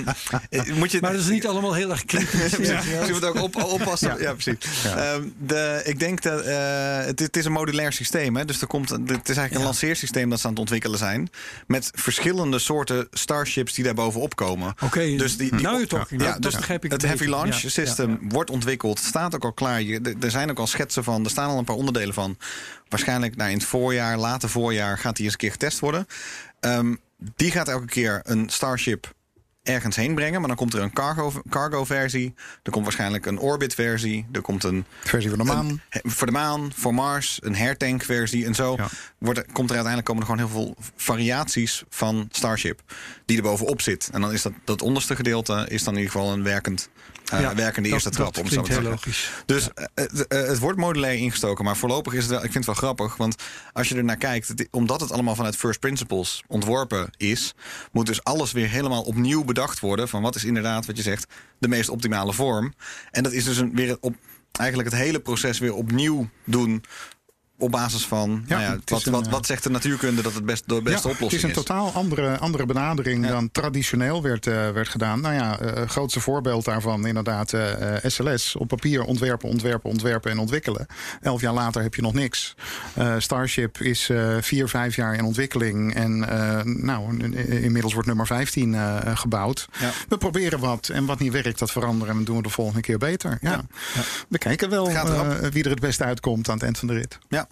eh, moet je, maar dat is niet allemaal heel erg kritisch. Ja. Dus je moet ook op, oppassen. Ja, precies. Ehm, de, ik denk dat eh, het, het is een modulair systeem. Hè? Dus er komt, het is eigenlijk een lanceersysteem dat ze aan het ontwikkelen zijn. Met verschillende soorten starships die daar bovenop komen. Dus die, die nou je talking. Ja, dus begrijp ik het. Heavy Launch System wordt ontwikkeld. Staat ook al klaar. Je, er- er zijn ook al schetsen van. Er staan al een paar onderdelen van. Waarschijnlijk nou, in het voorjaar, later voorjaar, gaat die eens een keer getest worden. Ehm, die gaat elke keer een Starship ergens heen brengen. Maar dan komt er een cargo, cargo versie. Er komt waarschijnlijk een orbit versie. Er komt een Versie van de maan. een- voor de maan, voor Mars, een hertank versie en zo. Ja. Wordt, er- komt er uiteindelijk komen er gewoon heel veel variaties van Starship die er bovenop zit. En dan is dat, dat onderste gedeelte is dan in ieder geval een werkend, eh, Ja, werkende dat- eerste trap. Om zo te zeggen. logisch. Dus eh, het, eh, het wordt modulair ingestoken, maar voorlopig is het wel, ik vind het wel grappig. Want als je er naar kijkt, het- omdat het allemaal vanuit first principles ontworpen is, moet dus alles weer helemaal opnieuw bedacht worden. Van wat is inderdaad, wat je zegt, de meest optimale vorm. En dat is dus een, weer op, eigenlijk het hele proces weer opnieuw doen op basis van Ja, nou ja, is wat, een, wat, eh, wat zegt de natuurkunde dat het best, de beste ja, oplossing Het is een totaal andere, andere benadering dan traditioneel werd, eh, werd gedaan. Nou ja, eh grootste voorbeeld daarvan inderdaad SLS. Op papier ontwerpen, ontwerpen, ontwerpen en ontwikkelen. Elf jaar later heb je nog niks. Starship is vier, vijf jaar in ontwikkeling. En nou, in- inmiddels wordt nummer 15 eh, gebouwd. We proberen wat. En wat niet werkt, dat veranderen. En doen we de volgende keer beter. Ja. We kijken wel wie er het beste uitkomt aan het eind van de rit. Ja.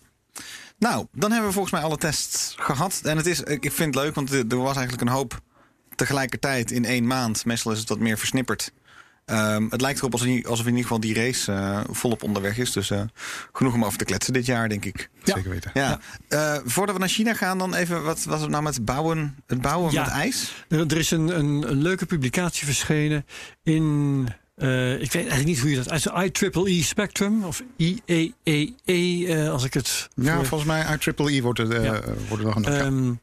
Nou, dan hebben we volgens mij alle tests gehad. En het is, ik vind het leuk, want er was eigenlijk een hoop tegelijkertijd in één maand. Meestal is het wat meer versnipperd. Ehm, het lijkt erop alsof, alsof in ieder geval die race eh, volop onderweg is. Dus eh, genoeg om over te kletsen dit jaar, denk ik. Zeker weten. Ja. Eh, voordat we naar China gaan, dan even wat was het nou met bouwen, het bouwen Ja. met ijs? Er, er is een, een, een leuke publicatie verschenen in. Eh, ik weet eigenlijk niet hoe je dat uit. IEEE Spectrum of IEEE, eh, als ik het. Ja, voor- volgens mij Triple wordt het, eh, Ja. wordt er nog een. Ehm,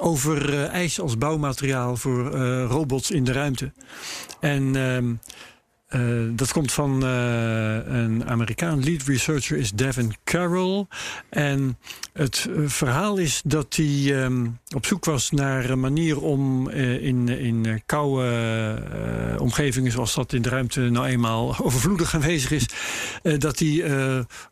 over ijs als bouwmateriaal voor robots in de ruimte. En ehm, eh, dat komt van eh, een Amerikaan. Lead researcher is Devin Carroll. En het eh, verhaal is dat hij ehm, op zoek was naar een manier om in, in koude omgevingen, zoals dat in de ruimte nou eenmaal overvloedig aanwezig is, dat hij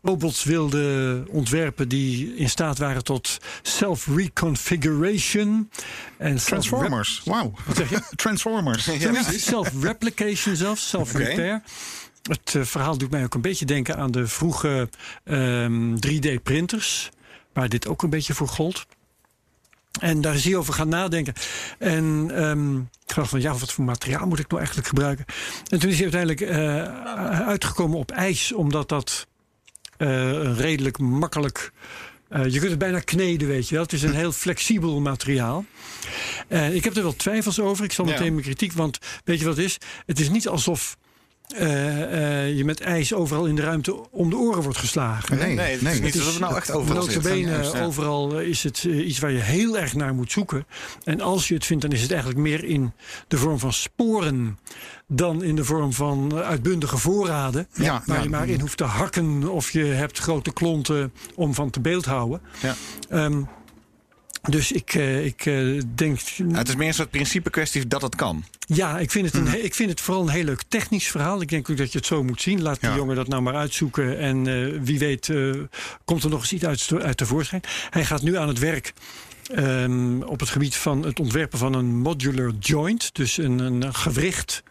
robots wilde ontwerpen die in staat waren tot self-reconfiguration. En Transformers. Wauw. Wat zeg je? Transformers. Self-replication zelfs, Het eh, verhaal doet mij ook een beetje denken aan de vroege ehm, 3D-printers, waar dit ook een beetje voor gold. En daar is hij over gaan nadenken. En ehm, ik dacht van, ja, wat voor materiaal moet ik nou eigenlijk gebruiken? En toen is hij uiteindelijk eh, uitgekomen op ijs, omdat dat eh, redelijk makkelijk... eh, je kunt het bijna kneden, weet je wel. Het is een heel flexibel materiaal. Ik heb er wel twijfels over. Ik zal Ja. meteen mijn kritiek, want weet je wat het is? Het is niet alsof je met ijs overal in de ruimte om de oren wordt geslagen. Nee, Nee, het is nee. niet dat het nou echt overal zit. Ja. overal eh, is het eh, iets waar je heel erg naar moet zoeken. En als je het vindt, dan is het eigenlijk meer in de vorm van sporen dan in de vorm van eh, uitbundige voorraden. Ja, waar ja. je maar in hoeft te hakken of je hebt grote klonten om van te beeldhouden. Ja. Ehm, dus ik, eh, ik eh, denk. Het is meer een soort principe kwestie dat het kan. Ja, ik vind, het Mhm. een, he- ik vind het vooral een heel leuk technisch verhaal. Ik denk ook dat je het zo moet zien. Laat die Ja. jongen dat nou maar uitzoeken. En eh, wie weet komt er nog eens iets uit, uit tevoorschijn. Hij gaat nu aan het werk ehm, op het gebied van het ontwerpen van een modular joint. Dus een, een gewricht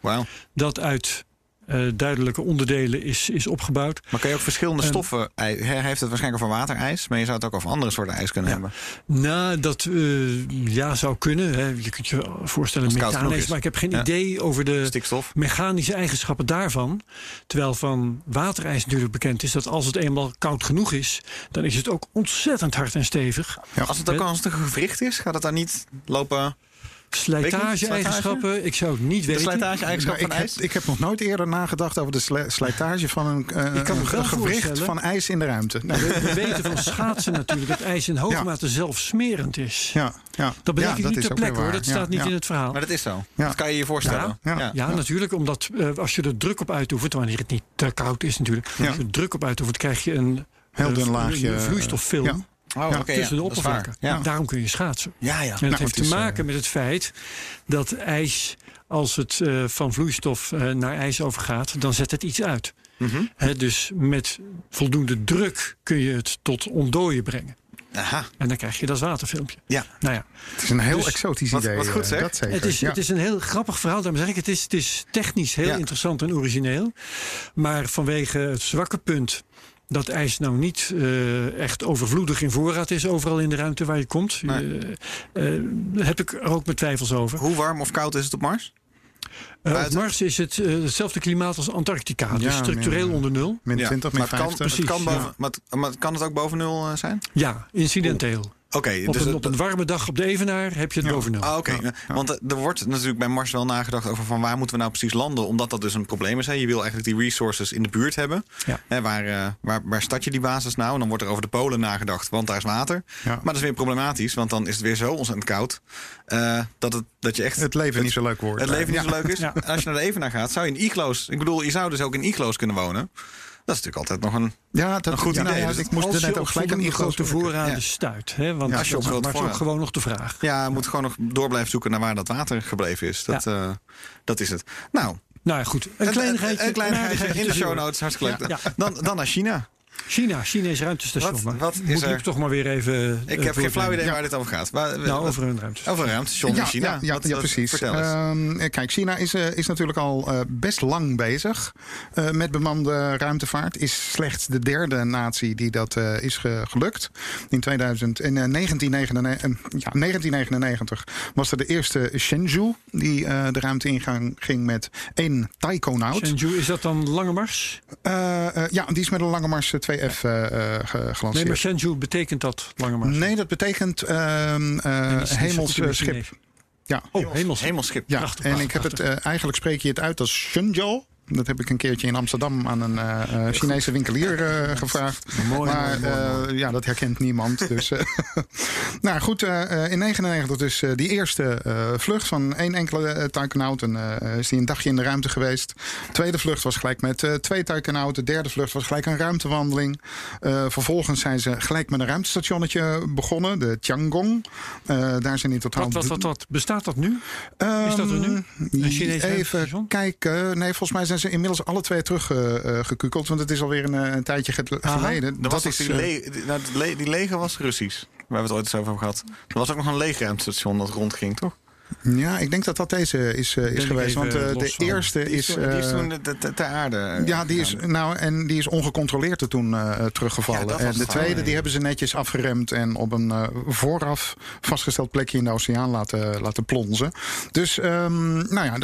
dat uit eh, duidelijke onderdelen is, is opgebouwd. Maar kan je ook verschillende stoffen... Hij heeft het waarschijnlijk over waterijs... maar je zou het ook over andere soorten ijs kunnen hebben. Nou, dat eh, ja, zou kunnen. Hè. Je kunt je voorstellen is. maar ik heb geen Ja. idee over de Stikstof. mechanische eigenschappen daarvan. Terwijl van waterijs natuurlijk bekend is dat als het eenmaal koud genoeg is, dan is het ook ontzettend hard en stevig. Als het ook het een gewricht is, gaat het dan niet lopen... Slijtage-eigenschappen, ik zou het niet De weten. slijtage-eigenschap Nou, van ik, ijs? heb, ik heb nog nooit eerder nagedacht over de sli- slijtage van een, eh, Ik kan een voorstellen- van ijs in de ruimte. Nou, Nee. we, we weten van schaatsen natuurlijk dat ijs in hoge Ja. mate zelf smerend is. Ja, ja. Dat bedenk ja, ik niet is ter ook plekke hoor, waar. dat staat niet ja. in het verhaal. Maar dat is zo. Ja. Dat kan je je voorstellen. Ja. Ja. Ja, natuurlijk, omdat eh, als je er druk op uitoefent, wanneer het niet te koud is natuurlijk, Ja. als je er druk op uitoefent, krijg je een, Heel een- dun laagje, een vloeistoffilm ja. Oh, Ja, tussen ja, de oppervlakken. Ja. Daarom kun je schaatsen. Ja, ja. En dat Nou, heeft het te is, maken eh, met het feit dat ijs, als het eh, van vloeistof eh, naar ijs overgaat, dan zet het iets uit. Mhm. Hè, dus met voldoende druk kun je het tot ontdooien brengen. Aha. En dan krijg je dat waterfilmpje. Ja. Nou ja, Het is een heel Dus- exotisch idee. wat goed, eh, zeg. Dat zeker. het is, ja. het is een heel grappig verhaal. Daarom zeg ik, het is, het is technisch heel Ja. interessant en origineel. Maar vanwege het zwakke punt dat ijs nou niet eh, echt overvloedig in voorraad is overal in de ruimte waar je komt, Nee. eh, eh, heb ik er ook mijn twijfels over. Hoe warm of koud is het op Mars? Op? Mars is het hetzelfde klimaat als Antarctica. dus Ja, structureel min- onder nul. Min Ja, 20, min maar het kan, 50. het kan Precies, maar, het, maar kan het ook boven nul zijn? Ja, incidenteel. Oké, Op, dus een, op een warme dag op de Evenaar heb je het Ja. Ah, oké. Want eh, er wordt natuurlijk bij Mars wel nagedacht over van waar moeten we nou precies landen, omdat dat dus een probleem is. Hè? Je wil eigenlijk die resources in de buurt hebben. Hè, waar, eh, waar, waar start je die basis nou? En dan wordt er over de polen nagedacht, want daar is water. Maar dat is weer problematisch, want dan is het weer zo ontzettend koud eh, dat, het, dat je echt Het leven niet zo leuk wordt. het leven niet zo leuk is. En als je naar de Evenaar gaat, zou je in iglo's... Ik bedoel, je zou dus ook in iglo's kunnen wonen. Dat is natuurlijk altijd nog een... Ja, dat Een goed ja, idee. ja, Dus ik moest er net ook gelijk aan Igor grote voorraden stuit. Hè? Want als je op grote voorraad- gewoon nog de vraag. Ja, je moet gewoon nog door blijven zoeken naar waar dat water gebleven is. Dat, eh, dat is het. Nou, Nou ja, goed. Een kleinigheidje. Een in de show notes. Hartstikke leuk. Ja. Dan, dan naar China. China, Chinees ruimtestation. Wat- Maar wat is moet er- ik toch maar weer even. Ik eh, heb geen flauw idee waar dit over gaat. Waar, Nou, over een ruimtestation. over een ruimtestation in China. Ja, ja, Wat- ja, wat- precies. Vertel eens. Ehm, kijk, China is, eh, is natuurlijk al eh, best lang bezig eh, met bemande ruimtevaart. Is slechts de derde natie die dat eh, is ge- gelukt. In, 2000, in eh, 1999, eh, ja, 1999 was er de eerste Shenzhou die eh, de ruimte ingang ging met één taikonaut. Shenzhou, is dat dan Lange Mars? Eh, eh, ja, die is met een lange Mars 2F eh, eh, ge- Nee, gelanceerd. maar Shenzhou betekent dat Lange Mars? Nee, dat betekent ehm eh, hemels mijn schip. Ja. Oh, hemels. Hemelschip. Ja, Prachtig, en prachtig, ik heb het, eh, eigenlijk spreek je het uit als Shenzhou. Dat heb ik een keertje in Amsterdam aan een eh, eh, Chinese winkelier eh, gevraagd. Mooi, maar mooi, mooi, ja, dat herkent niemand. dus, nou goed, in 1999 dus die eerste vlucht van één enkele taikonaut. En eh, is die een dagje in de ruimte geweest. De tweede vlucht was gelijk met twee taikonauten. De derde vlucht was gelijk een ruimtewandeling. Vervolgens zijn ze gelijk met een ruimtestationnetje begonnen. De Tiangong. Daar zijn in totaal... Wat, wat, wat, wat? Bestaat dat nu? Ehm, Is dat er nu? Een Chinees Even ruimtestation? kijken. Nee, volgens mij zijn ze inmiddels alle twee teruggekukeld. want het is alweer een, eh, een tijdje ge- Aha. geleden. Was dat ook is, die, eh, le die, nou, die le- die leger was Russisch. Waar we het ooit eens over hebben gehad. Er was ook nog een leegruimtestation dat rondging, toch? Ja, ik denk dat dat deze is, eh, is geweest. Want eh, de van. eerste Die is, toen- die is eh, toen de- de- de- ter aarde. eh, ja, die is, nou, en die is ongecontroleerd er toen eh, teruggevallen. Ja, en de tweede die ja. hebben ze netjes afgeremd en op een eh, vooraf vastgesteld plekje in de oceaan laten, laten plonzen. Dus ehm, nou ja,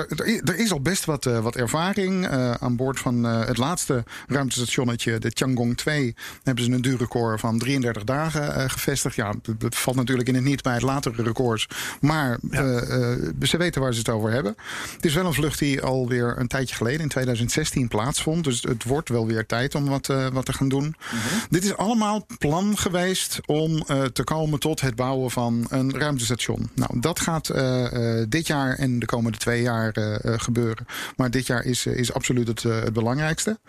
er, is al best wat, eh, wat ervaring. Eh, aan boord van eh, het laatste ruimtestationnetje, de Tiangong 2, hebben ze een duurrecord van 33 dagen eh, gevestigd. Ja, dat- valt natuurlijk in het niet bij het latere records. Maar eh, eh, ze weten waar ze het over hebben. Het is wel een vlucht die alweer een tijdje geleden, in 2016, plaatsvond. Dus het wordt wel weer tijd om wat, eh, wat te gaan doen. Dit is allemaal plan geweest om eh, te komen tot het bouwen van een ruimtestation. Nou, dat gaat eh, eh, dit jaar en de komende twee jaar eh, eh, gebeuren. Maar dit jaar is, eh, is absoluut het, eh, het belangrijkste.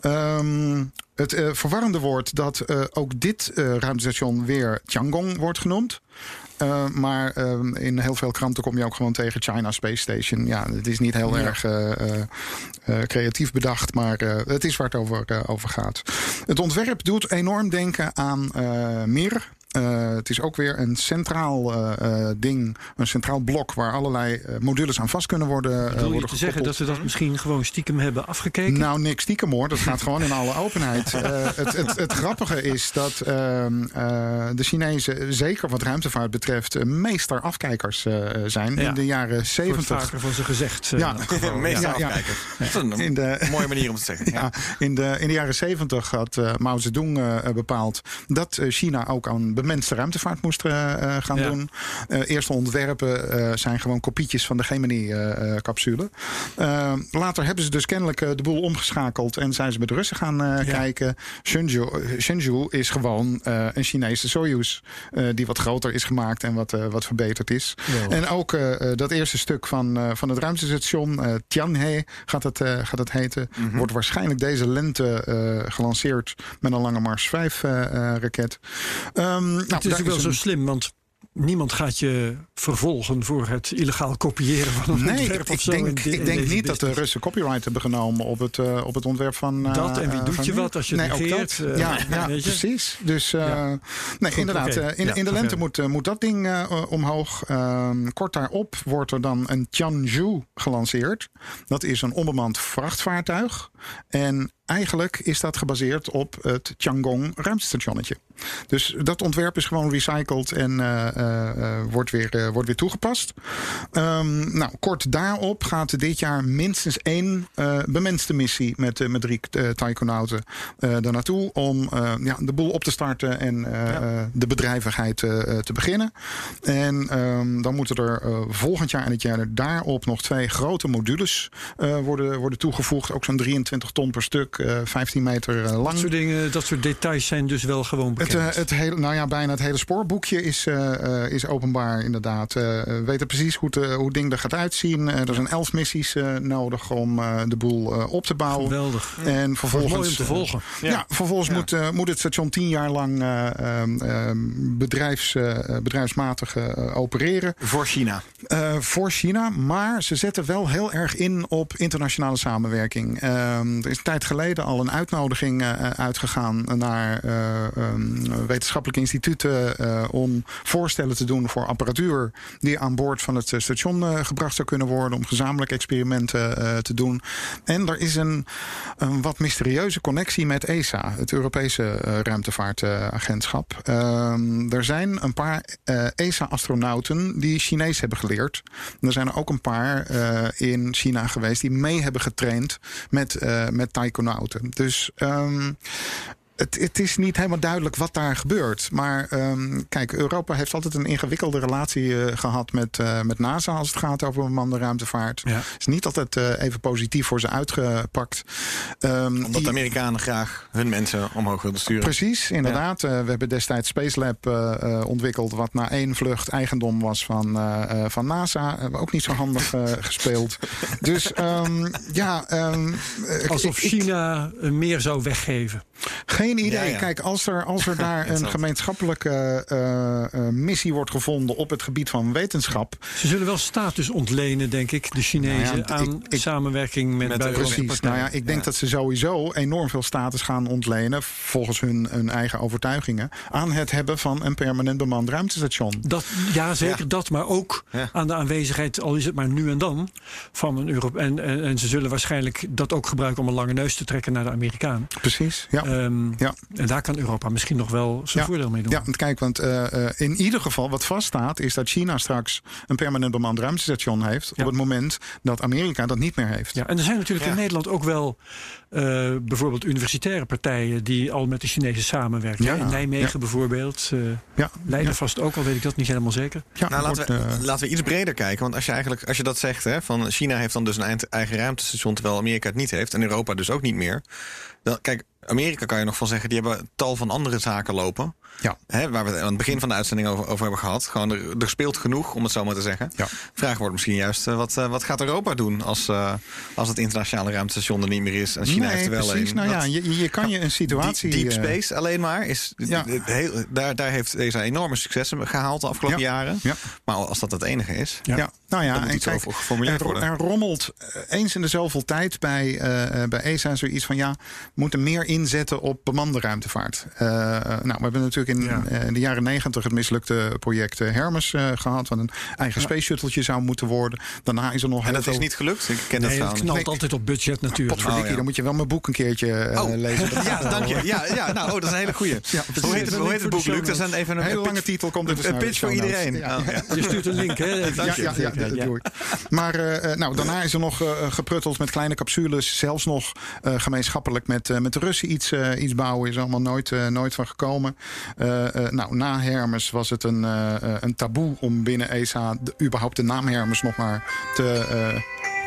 Ehm, het eh, verwarrende wordt dat eh, ook dit eh, ruimtestation weer Tiangong wordt genoemd. Uh, maar uh, in heel veel kranten kom je ook gewoon tegen China Space Station. Ja, het is niet heel ja. erg uh, creatief bedacht, maar het is waar het over, over gaat. Het ontwerp doet enorm denken aan Mir. Uh, het is ook weer een centraal uh, ding, een centraal blok waar allerlei uh, modules aan vast kunnen worden. Wil je worden te gekoppeld. zeggen dat ze dat misschien gewoon stiekem hebben afgekeken? Nou, niks stiekem hoor. Dat gaat gewoon in alle openheid. het, het, het, grappige is dat ehm, de Chinezen, zeker wat ruimtevaart betreft, meester afkijkers zijn. Ja. In de jaren 70. Wordt vaker van ze gezegd. Ja, meester ja, afkijkers. Ja. Dat is een in de, mooie manier om te zeggen. Ja, in, de, in de jaren 70 had Mao Zedong bepaald dat China ook aan bemenste ruimtevaart moest uh, gaan ja. doen. Uh, eerste ontwerpen zijn gewoon kopietjes van de Gemini-capsule. later hebben ze dus kennelijk de boel omgeschakeld en zijn ze met de Russen gaan ja. kijken. Shenzhou, Shenzhou, is gewoon een Chinese Soyuz die wat groter is gemaakt en wat, wat verbeterd is. En ook dat eerste stuk van, van het ruimtestation, Tianhe gaat het, gaat het heten, mm -hmm. wordt waarschijnlijk deze lente gelanceerd met een Lange Mars 5 raket. Um, nou, het is ook wel een... zo slim, want niemand gaat je vervolgen voor het illegaal kopiëren van een nee, ontwerp ik, of zo. Denk, in, in ik denk niet business. dat de Russen copyright hebben genomen op het, uh, op het ontwerp van. Uh, dat en wie doet je nu? wat als je nee, het negeert? Uh, ja, ja precies. Dus ja. nee, Goed, inderdaad. Okay. in, ja, in, de lente moet, moet dat ding omhoog. Ehm, kort daarop wordt er dan een Tianzhou gelanceerd. Dat is een onbemand vrachtvaartuig. En eigenlijk is dat gebaseerd op het Tiangong ruimtestationnetje. Dus dat ontwerp is gewoon recycled en uh, uh, wordt, weer, uh, wordt weer toegepast. Um, nou, kort daarop gaat dit jaar minstens één bemenste missie met, met drie taikonauten daar naartoe om ja, de boel op te starten en ja. de bedrijvigheid te beginnen. En um, dan moeten er volgend jaar en het jaar daarop nog twee grote modules worden, worden toegevoegd. Ook zo'n 23 ton per stuk. Stuk, eh, 15 meter eh, Dat lang. soort dingen, dat soort details zijn dus wel gewoon Het, bekend. eh, het hele, nou ja, bijna het hele spoorboekje is, eh, eh, is openbaar inderdaad. Eh, we weten precies hoe, het, hoe het ding er gaat uitzien. Er zijn elf missies eh, nodig om eh, de boel op te bouwen. Geweldig. En vervolgens, mooi om te volgen. Ja, vervolgens Moet, moet het station tien jaar lang eh, ehm, ehm, bedrijfs, eh, bedrijfsmatig eh, opereren. Voor China. Eh, voor China, maar ze zetten wel heel erg in op internationale samenwerking. Ehm, er is een tijd geleden al een uitnodiging eh, uitgegaan naar eh, ehm, wetenschappelijke instituten eh, om voorstellen te doen voor apparatuur die aan boord van het eh, station eh, gebracht zou kunnen worden om gezamenlijk experimenten eh, te doen. En er is een, een wat mysterieuze connectie met ESA, het Europese eh, ruimtevaartagentschap. Ehm, er zijn een paar eh, ESA-astronauten die Chinees hebben geleerd. Er zijn er ook een paar eh, in China geweest die mee hebben getraind met, eh met Dus ehm, het, het is niet helemaal duidelijk wat daar gebeurt. Maar ehm, kijk, Europa heeft altijd een ingewikkelde relatie eh, gehad met, eh, met NASA als het gaat over bemande ruimtevaart. Ja. is niet altijd eh, even positief voor ze uitgepakt. Ehm, Omdat die- de Amerikanen graag hun mensen omhoog wilden sturen. Precies, inderdaad. Eh, we hebben destijds Space Lab eh, eh, ontwikkeld, wat na één vlucht eigendom was van, eh, eh, van NASA. Hebben we ook niet zo handig eh, gespeeld. Dus ehm, ja. Alsof ik- China meer zou weggeven. geen idee. Ja, ja. Kijk, als er, als er daar een gemeenschappelijke eh, eh, missie wordt gevonden op het gebied van wetenschap. Ze zullen wel status ontlenen, denk ik, de Chinezen, Nou ja, aan ik- ik- samenwerking met, Met Precies. Nou ja, ik denk dat ze sowieso enorm veel status gaan ontlenen, volgens hun, hun eigen overtuigingen, aan het hebben van een permanent bemand ruimtestation. Dat, ja, zeker dat, maar ook aan de aanwezigheid, al is het maar nu en dan, van een Europe. En, en, en ze zullen waarschijnlijk dat ook gebruiken om een lange neus te trekken naar de Amerikanen. Precies. Ja. Ehm, Ja. En daar kan Europa misschien nog wel zijn Ja. voordeel mee doen. Ja, want kijk, want eh, eh, in ieder geval wat vaststaat is dat China straks een permanent bemand ruimtestation heeft Ja. op het moment dat Amerika dat niet meer heeft. Ja, en er zijn natuurlijk in Nederland ook wel bijvoorbeeld universitaire partijen die al met de Chinezen samenwerken. Ja. In Nijmegen Ja. bijvoorbeeld. eh Ja, Leiden ja. vast ook al, weet ik dat niet helemaal zeker. Ja, Nou, laten, wordt, we, eh, laten we iets breder kijken. Want als je eigenlijk als je dat zegt, hè, van China heeft dan dus een eind- eigen ruimtestation, terwijl Amerika het niet heeft. En Europa dus ook niet meer. Dan, kijk, Amerika kan je nog van zeggen, die hebben tal van andere zaken lopen. Ja. Hè, waar we het aan het begin van de uitzending over, over hebben gehad. Gewoon, er, er speelt genoeg, om het zo maar te zeggen. Ja. Vraag wordt misschien juist, eh, wat, eh, wat gaat Europa doen als, eh, als het internationale ruimtestation er niet meer is? En China nee, er wel precies. een. Nou ja, je, je kan je een situatie. Deep, deep eh, Space alleen maar is. Ja. Heel, daar, daar heeft deze enorme successen gehaald de afgelopen Ja. jaren. Ja. Maar als dat het enige is. Ja. Nou ja, en kijk, geformuleerd er, worden. er rommelt eh, eens in de zoveel tijd bij, eh, eh, bij ESA zoiets van ja, we moeten meer inzetten op bemande ruimtevaart. Eh, nou, we hebben natuurlijk in, Ja. eh, in de jaren negentig het mislukte project Hermes eh, gehad, wat een eigen space shuttletje zou moeten worden. Daarna is er nog En heel dat is niet gelukt. Ik ken dat Nee, het verhaal knalt Nee. altijd op budget natuurlijk. Potverdikkie, Oh, ja. dan moet je wel mijn boek een keertje eh, Oh, lezen. Dat ja, dank je. Ja, ja nou, oh, dat is een hele goeie. hoe heet het, hoe heet het boek, Luc? Dat is een, even een, hele lange titel komt Een pitch voor iedereen. Ja. Oh, ja. Je stuurt een link, hè? Dank Ja, je. ja, ja, Maar eh, eh, nou, daarna is er nog eh, geprutteld met kleine capsules. Zelfs nog eh, gemeenschappelijk met, eh, met de Russen iets, iets bouwen. Is er allemaal nooit, eh, nooit van gekomen. Eh, eh, nou, na Hermes was het een, een taboe om binnen ESA de, überhaupt de naam Hermes nog maar te... eh,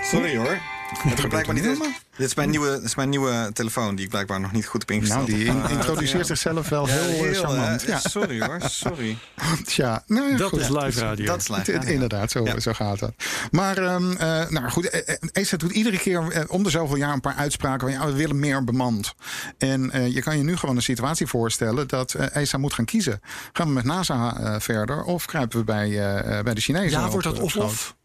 Sorry hoor. Het blijkbaar niet. helemaal? Dit is, mijn nieuwe, dit is mijn nieuwe telefoon die ik blijkbaar nog niet goed heb ingesteld. nou, die in- Eh, introduceert zichzelf wel heel, eh, heel, charmant. eh, ja, Sorry hoor, sorry. tja, nou ja, Dat goed. is live radio. Dat is live. Inderdaad, zo, Ja. zo gaat dat. Maar ehm, eh, nou goed, eh, eh, ESA doet iedere keer eh, om de zoveel jaar een paar uitspraken van ja, we willen meer bemand. En eh, je kan je nu gewoon een situatie voorstellen dat eh, ESA moet gaan kiezen. Gaan we met NASA eh, verder of kruipen we bij, eh, eh, bij de Chinezen? Ja, op- wordt dat of-of?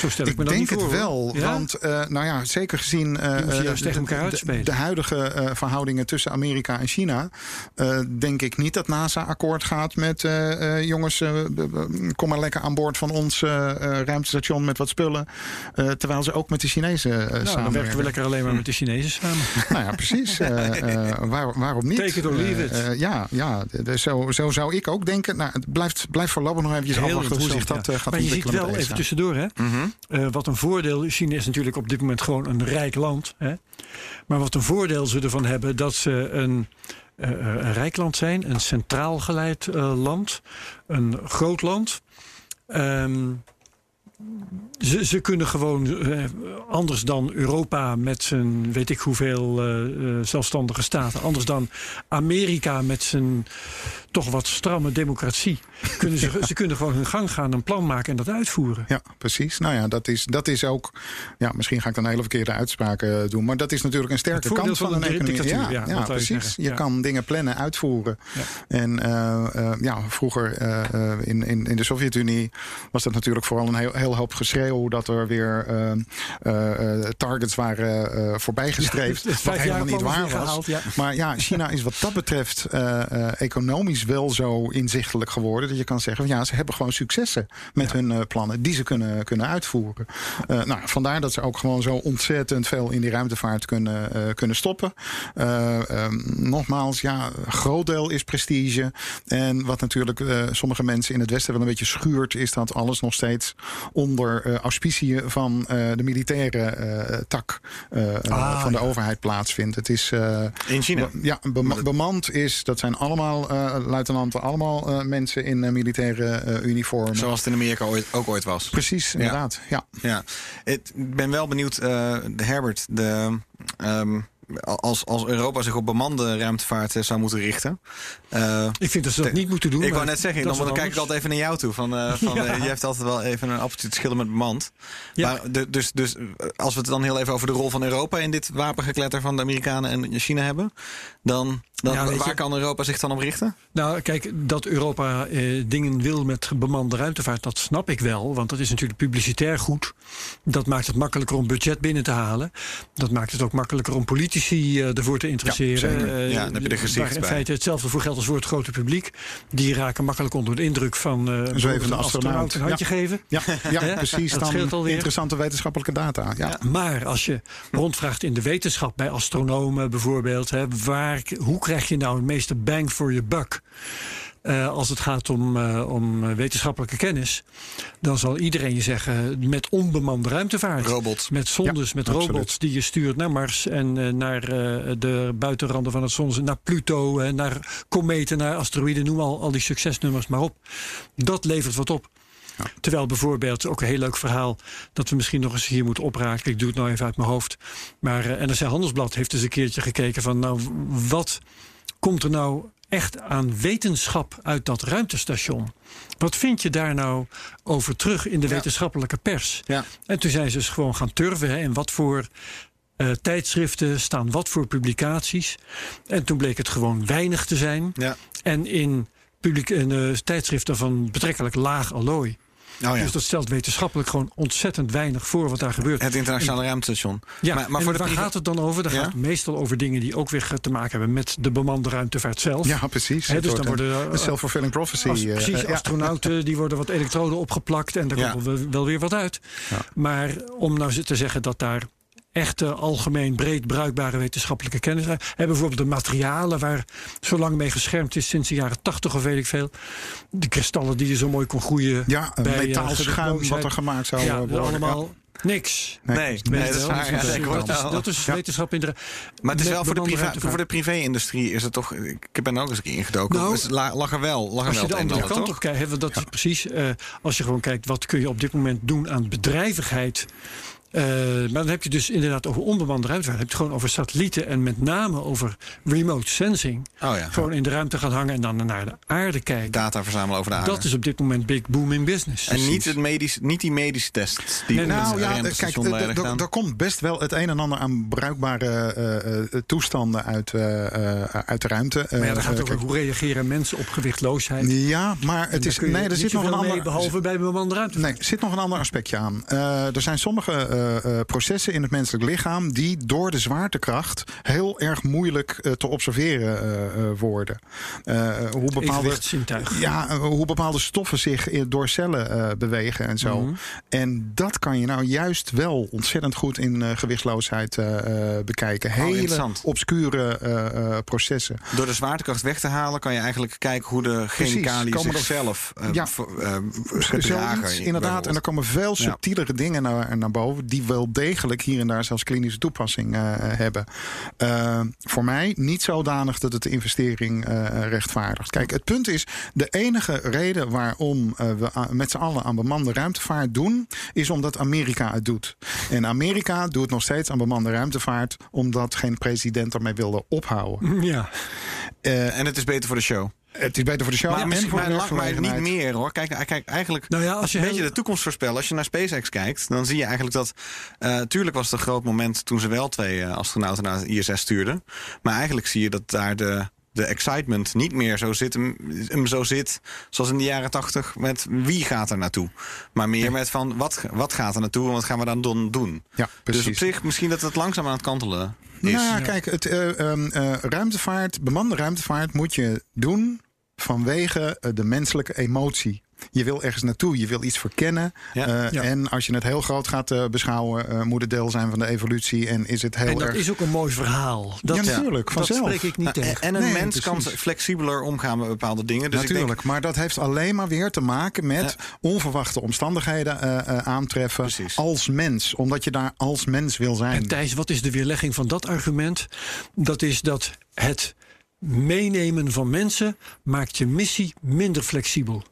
Zo stel ik, Ik me denk het wel. Ja? want eh, nou ja, zeker gezien eh, eh, de- huidige verhoudingen tussen Amerika en China, denk ik niet dat NASA akkoord gaat met jongens, kom maar lekker aan boord van ons ruimtestation met wat spullen, terwijl ze ook met de Chinezen Nou, dan werken samenwerken. we lekker alleen maar met de Chinezen samen. Nou ja, precies. Waar- waarom niet? Take it or leave it. Ja, ja zo, zo zou ik ook denken. Nou, het blijft, blijft voorlopig nog Heel afwachten hoe zich dat gaat Maar je ziet ontwikkelen. wel, even tussendoor, hè, Mhm. eh, wat een voordeel. China is natuurlijk op dit moment gewoon een rijk land. Hè, maar wat een voordeel ze ervan hebben dat ze een, eh, een rijk land zijn, een centraal geleid land, een groot land. Ehm, ze, ze kunnen gewoon eh, anders dan Europa met zijn weet ik hoeveel eh, eh, zelfstandige staten, anders dan Amerika met zijn toch wat stramme democratie, kunnen ze, ze kunnen gewoon hun gang gaan, een plan maken en dat uitvoeren. Ja, precies. Nou ja, dat is, dat is ook. Ja, misschien ga ik dan een hele verkeerde uitspraken doen. Maar dat is natuurlijk een sterke kant van, een economie. Ja, ja, je precies. Je kan dingen plannen, uitvoeren. En ja, vroeger in, in, in de Sovjet-Unie was dat natuurlijk vooral een heel, heel hoop geschreeuw dat er weer eh, eh, eh, targets waren eh, voorbijgestreefd. Ja, het wat helemaal niet waar was. gehaald, ja. Maar ja, China is wat dat betreft economisch wel zo inzichtelijk geworden. Dat je kan zeggen, van, ja, ze hebben gewoon successen met hun plannen die ze kunnen, kunnen uitvoeren. Nou, vandaar dat ze ook gewoon zo ontzettend veel in die ruimtevaart kunnen, kunnen stoppen. Eh, ehm, nogmaals, ja, groot deel is prestige. En wat natuurlijk sommige mensen in het Westen wel een beetje schuurt, is dat alles nog steeds onder eh auspiciën van eh, de militaire eh, tak Ah, van de ja. overheid plaatsvindt. Het is. In China. Ja, bema- bemand is, dat zijn allemaal luitenanten, allemaal mensen in militaire uniformen. Zoals het in Amerika ooit, ook ooit was. Precies, inderdaad. Ja. Ja, ik ben wel benieuwd, de Herbert, de, ehm, als, als Europa zich op bemande ruimtevaart eh, zou moeten richten. eh, Ik vind dat ze dat niet moeten doen. ik wou net zeggen, dan, dan kijk ik altijd even naar jou toe. Van, eh, van, Ja. je hebt altijd wel even een appeltje te schillen met bemand. Ja. Maar de, dus, dus als we het dan heel even over de rol van Europa in dit wapengekletter van de Amerikanen en China hebben, dan, dan Ja, weet waar je- kan Europa zich dan op richten? Nou, kijk, dat Europa eh, dingen wil met bemande ruimtevaart, dat snap ik wel. Want dat is natuurlijk publicitair goed. Dat maakt het makkelijker om budget binnen te halen. Dat maakt het ook makkelijker om politici eh, ervoor te interesseren. zeker. Eh, Ja, dan heb je er gezicht waar in feite hetzelfde voor geldt als voor het grote publiek. Die raken makkelijk onder de indruk van eh bijvoorbeeld zwevende een astronaut. een handje geven. Ja, ja precies. Dat scheelt Dan alweer. interessante wetenschappelijke data. Ja. Maar als je rondvraagt in de wetenschap, bij astronomen bijvoorbeeld, hè, waar, hoe krijg je nou het meeste bang for your buck? Eh, als het gaat om, eh, om eh, wetenschappelijke kennis, dan zal iedereen je zeggen met onbemande ruimtevaart. Robots. Met zondes, Ja, met absoluut. robots die je stuurt naar Mars en eh, naar eh, de buitenranden van het zonnestelsel, naar Pluto, naar kometen, naar asteroïden, noem al, al die succesnummers maar op. Dat levert wat op. Terwijl bijvoorbeeld, ook een heel leuk verhaal, dat we misschien nog eens hier moeten opraken. Ik doe het nou even uit mijn hoofd. Maar eh, NRC Handelsblad heeft eens een keertje gekeken van, nou, wat komt er nou echt aan wetenschap uit dat ruimtestation? Wat vind je daar nou over terug in de Ja. wetenschappelijke pers? Ja. En toen zijn ze dus gewoon gaan turven. Hè, en wat voor eh, tijdschriften staan wat voor publicaties. En toen bleek het gewoon weinig te zijn. Ja. En in, publiek, in eh, tijdschriften van betrekkelijk laag allooi. Oh ja. Dus dat stelt wetenschappelijk gewoon ontzettend weinig voor wat daar gebeurt. Het internationale ruimtestation. Ja, maar, maar en voor de waar gaat het dan over? Dan Ja? gaat het meestal over dingen die ook weer te maken hebben met de bemande ruimtevaart zelf. Ja, precies. Het dus dan worden eh, een self-fulfilling prophecy. As- eh, precies, eh, ja. astronauten die worden wat elektroden opgeplakt en daar komt wel weer wat uit. Maar om nou te zeggen dat daar echte algemeen breed bruikbare wetenschappelijke kennis. Hebben bijvoorbeeld de materialen waar zo lang mee geschermd is sinds de jaren tachtig of weet ik veel. De kristallen die je zo mooi kon groeien. Ja, een bij, eh, metaalschuim wat er gemaakt zou ja, worden. allemaal niks. Ja. Nee, Nee, nee, dat is Wel, waar. dus Ja, dat is- dat is, dat is Ja. wetenschap in de. Maar het is wel voor de, ruimtevaart. voor de privé-industrie is het toch. Ik ben er ook eens een keer ingedoken. Nou, Dus la- lag er wel, lag er Als wel je de andere ander, kant toch? op kijkt, dat is precies. eh, als je gewoon kijkt, wat kun je op dit moment doen aan bedrijvigheid. Eh, maar dan heb je dus inderdaad over onbemande ruimtevaart. Dan heb je het gewoon over satellieten en met name over remote sensing. Oh ja. Gewoon in de ruimte gaan hangen en dan naar de aarde kijken. Data verzamelen over de aarde. Dat is op dit moment big booming business. en niet, het medisch, niet die medische tests die Nee, Nou ja, kijk, er- er- gedaan. er komt best wel het een en ander aan bruikbare eh, eh, toestanden uit, uit de ruimte. maar ja, dan gaat het over hoe reageren mensen op gewichtloosheid. Ja, maar het daar is, nee, er niet zit nog een ander. behalve bij bemande ruimtevaart. Nee, er zit nog een ander aspectje aan. Eh, er zijn sommige eh, eh, processen in het menselijk lichaam die door de zwaartekracht heel erg moeilijk eh, te observeren eh, eh, worden. Eh, hoe bepaalde, ja, hoe bepaalde stoffen zich in- door cellen eh, bewegen en zo. Mhm. En dat kan je nou juist wel ontzettend goed in eh, gewichtsloosheid eh, eh, bekijken. Hele Oh, obscure eh, eh, processen. Door de zwaartekracht weg te halen kan je eigenlijk kijken hoe de Precies, chemicaliën er- zichzelf Ja. v- eh, gedragen. Zoiets, inderdaad. En er komen veel subtielere dingen naar, naar boven. Die wel degelijk hier en daar zelfs klinische toepassing eh, hebben. Eh, voor mij niet zodanig dat het de investering eh, rechtvaardigt. Kijk, het punt is: de enige reden waarom eh, we met z'n allen aan bemande ruimtevaart doen, is omdat Amerika het doet. En Amerika doet nog steeds aan bemande ruimtevaart, omdat geen president ermee wilde ophouden. Ja. Eh, En het is beter voor de show. Het is beter voor de show. Maar, en misschien, voor maar, de maar niet meer hoor. Kijk, kijk eigenlijk. Nou ja, als je een beetje de toekomst voorspellen. Als je naar SpaceX kijkt, dan zie je eigenlijk dat. eh tuurlijk was het een groot moment toen ze wel twee eh, astronauten naar de ISS stuurden. Maar eigenlijk zie je dat daar de. De excitement niet meer zo zit, hem, zo zit zoals in de jaren tachtig met wie gaat er naartoe. Maar meer met van wat, wat gaat er naartoe en wat gaan we dan doen- doen. Ja, precies. Dus op zich misschien dat het langzaam aan het kantelen is. Nou ja, kijk, het, eh, ehm, eh, ruimtevaart, bemande ruimtevaart moet je doen vanwege eh, de menselijke emotie. Je wil ergens naartoe, je wil iets verkennen. Ja. Eh, Ja. En als je het heel groot gaat eh, beschouwen, eh, moet het deel zijn van de evolutie. En is het heel En dat erg. is ook een mooi verhaal. Dat, ja, natuurlijk, dat vanzelf. spreek ik niet en, tegen. en een Nee, mens kan flexibeler omgaan met bepaalde dingen. Dus ik Natuurlijk, denk, maar dat heeft alleen maar weer te maken met Ja. onverwachte omstandigheden eh, eh, aantreffen Precies. als mens. Omdat je daar als mens wil zijn. En Thijs, wat is de weerlegging van dat argument? Dat is dat het meenemen van mensen maakt je missie minder flexibel.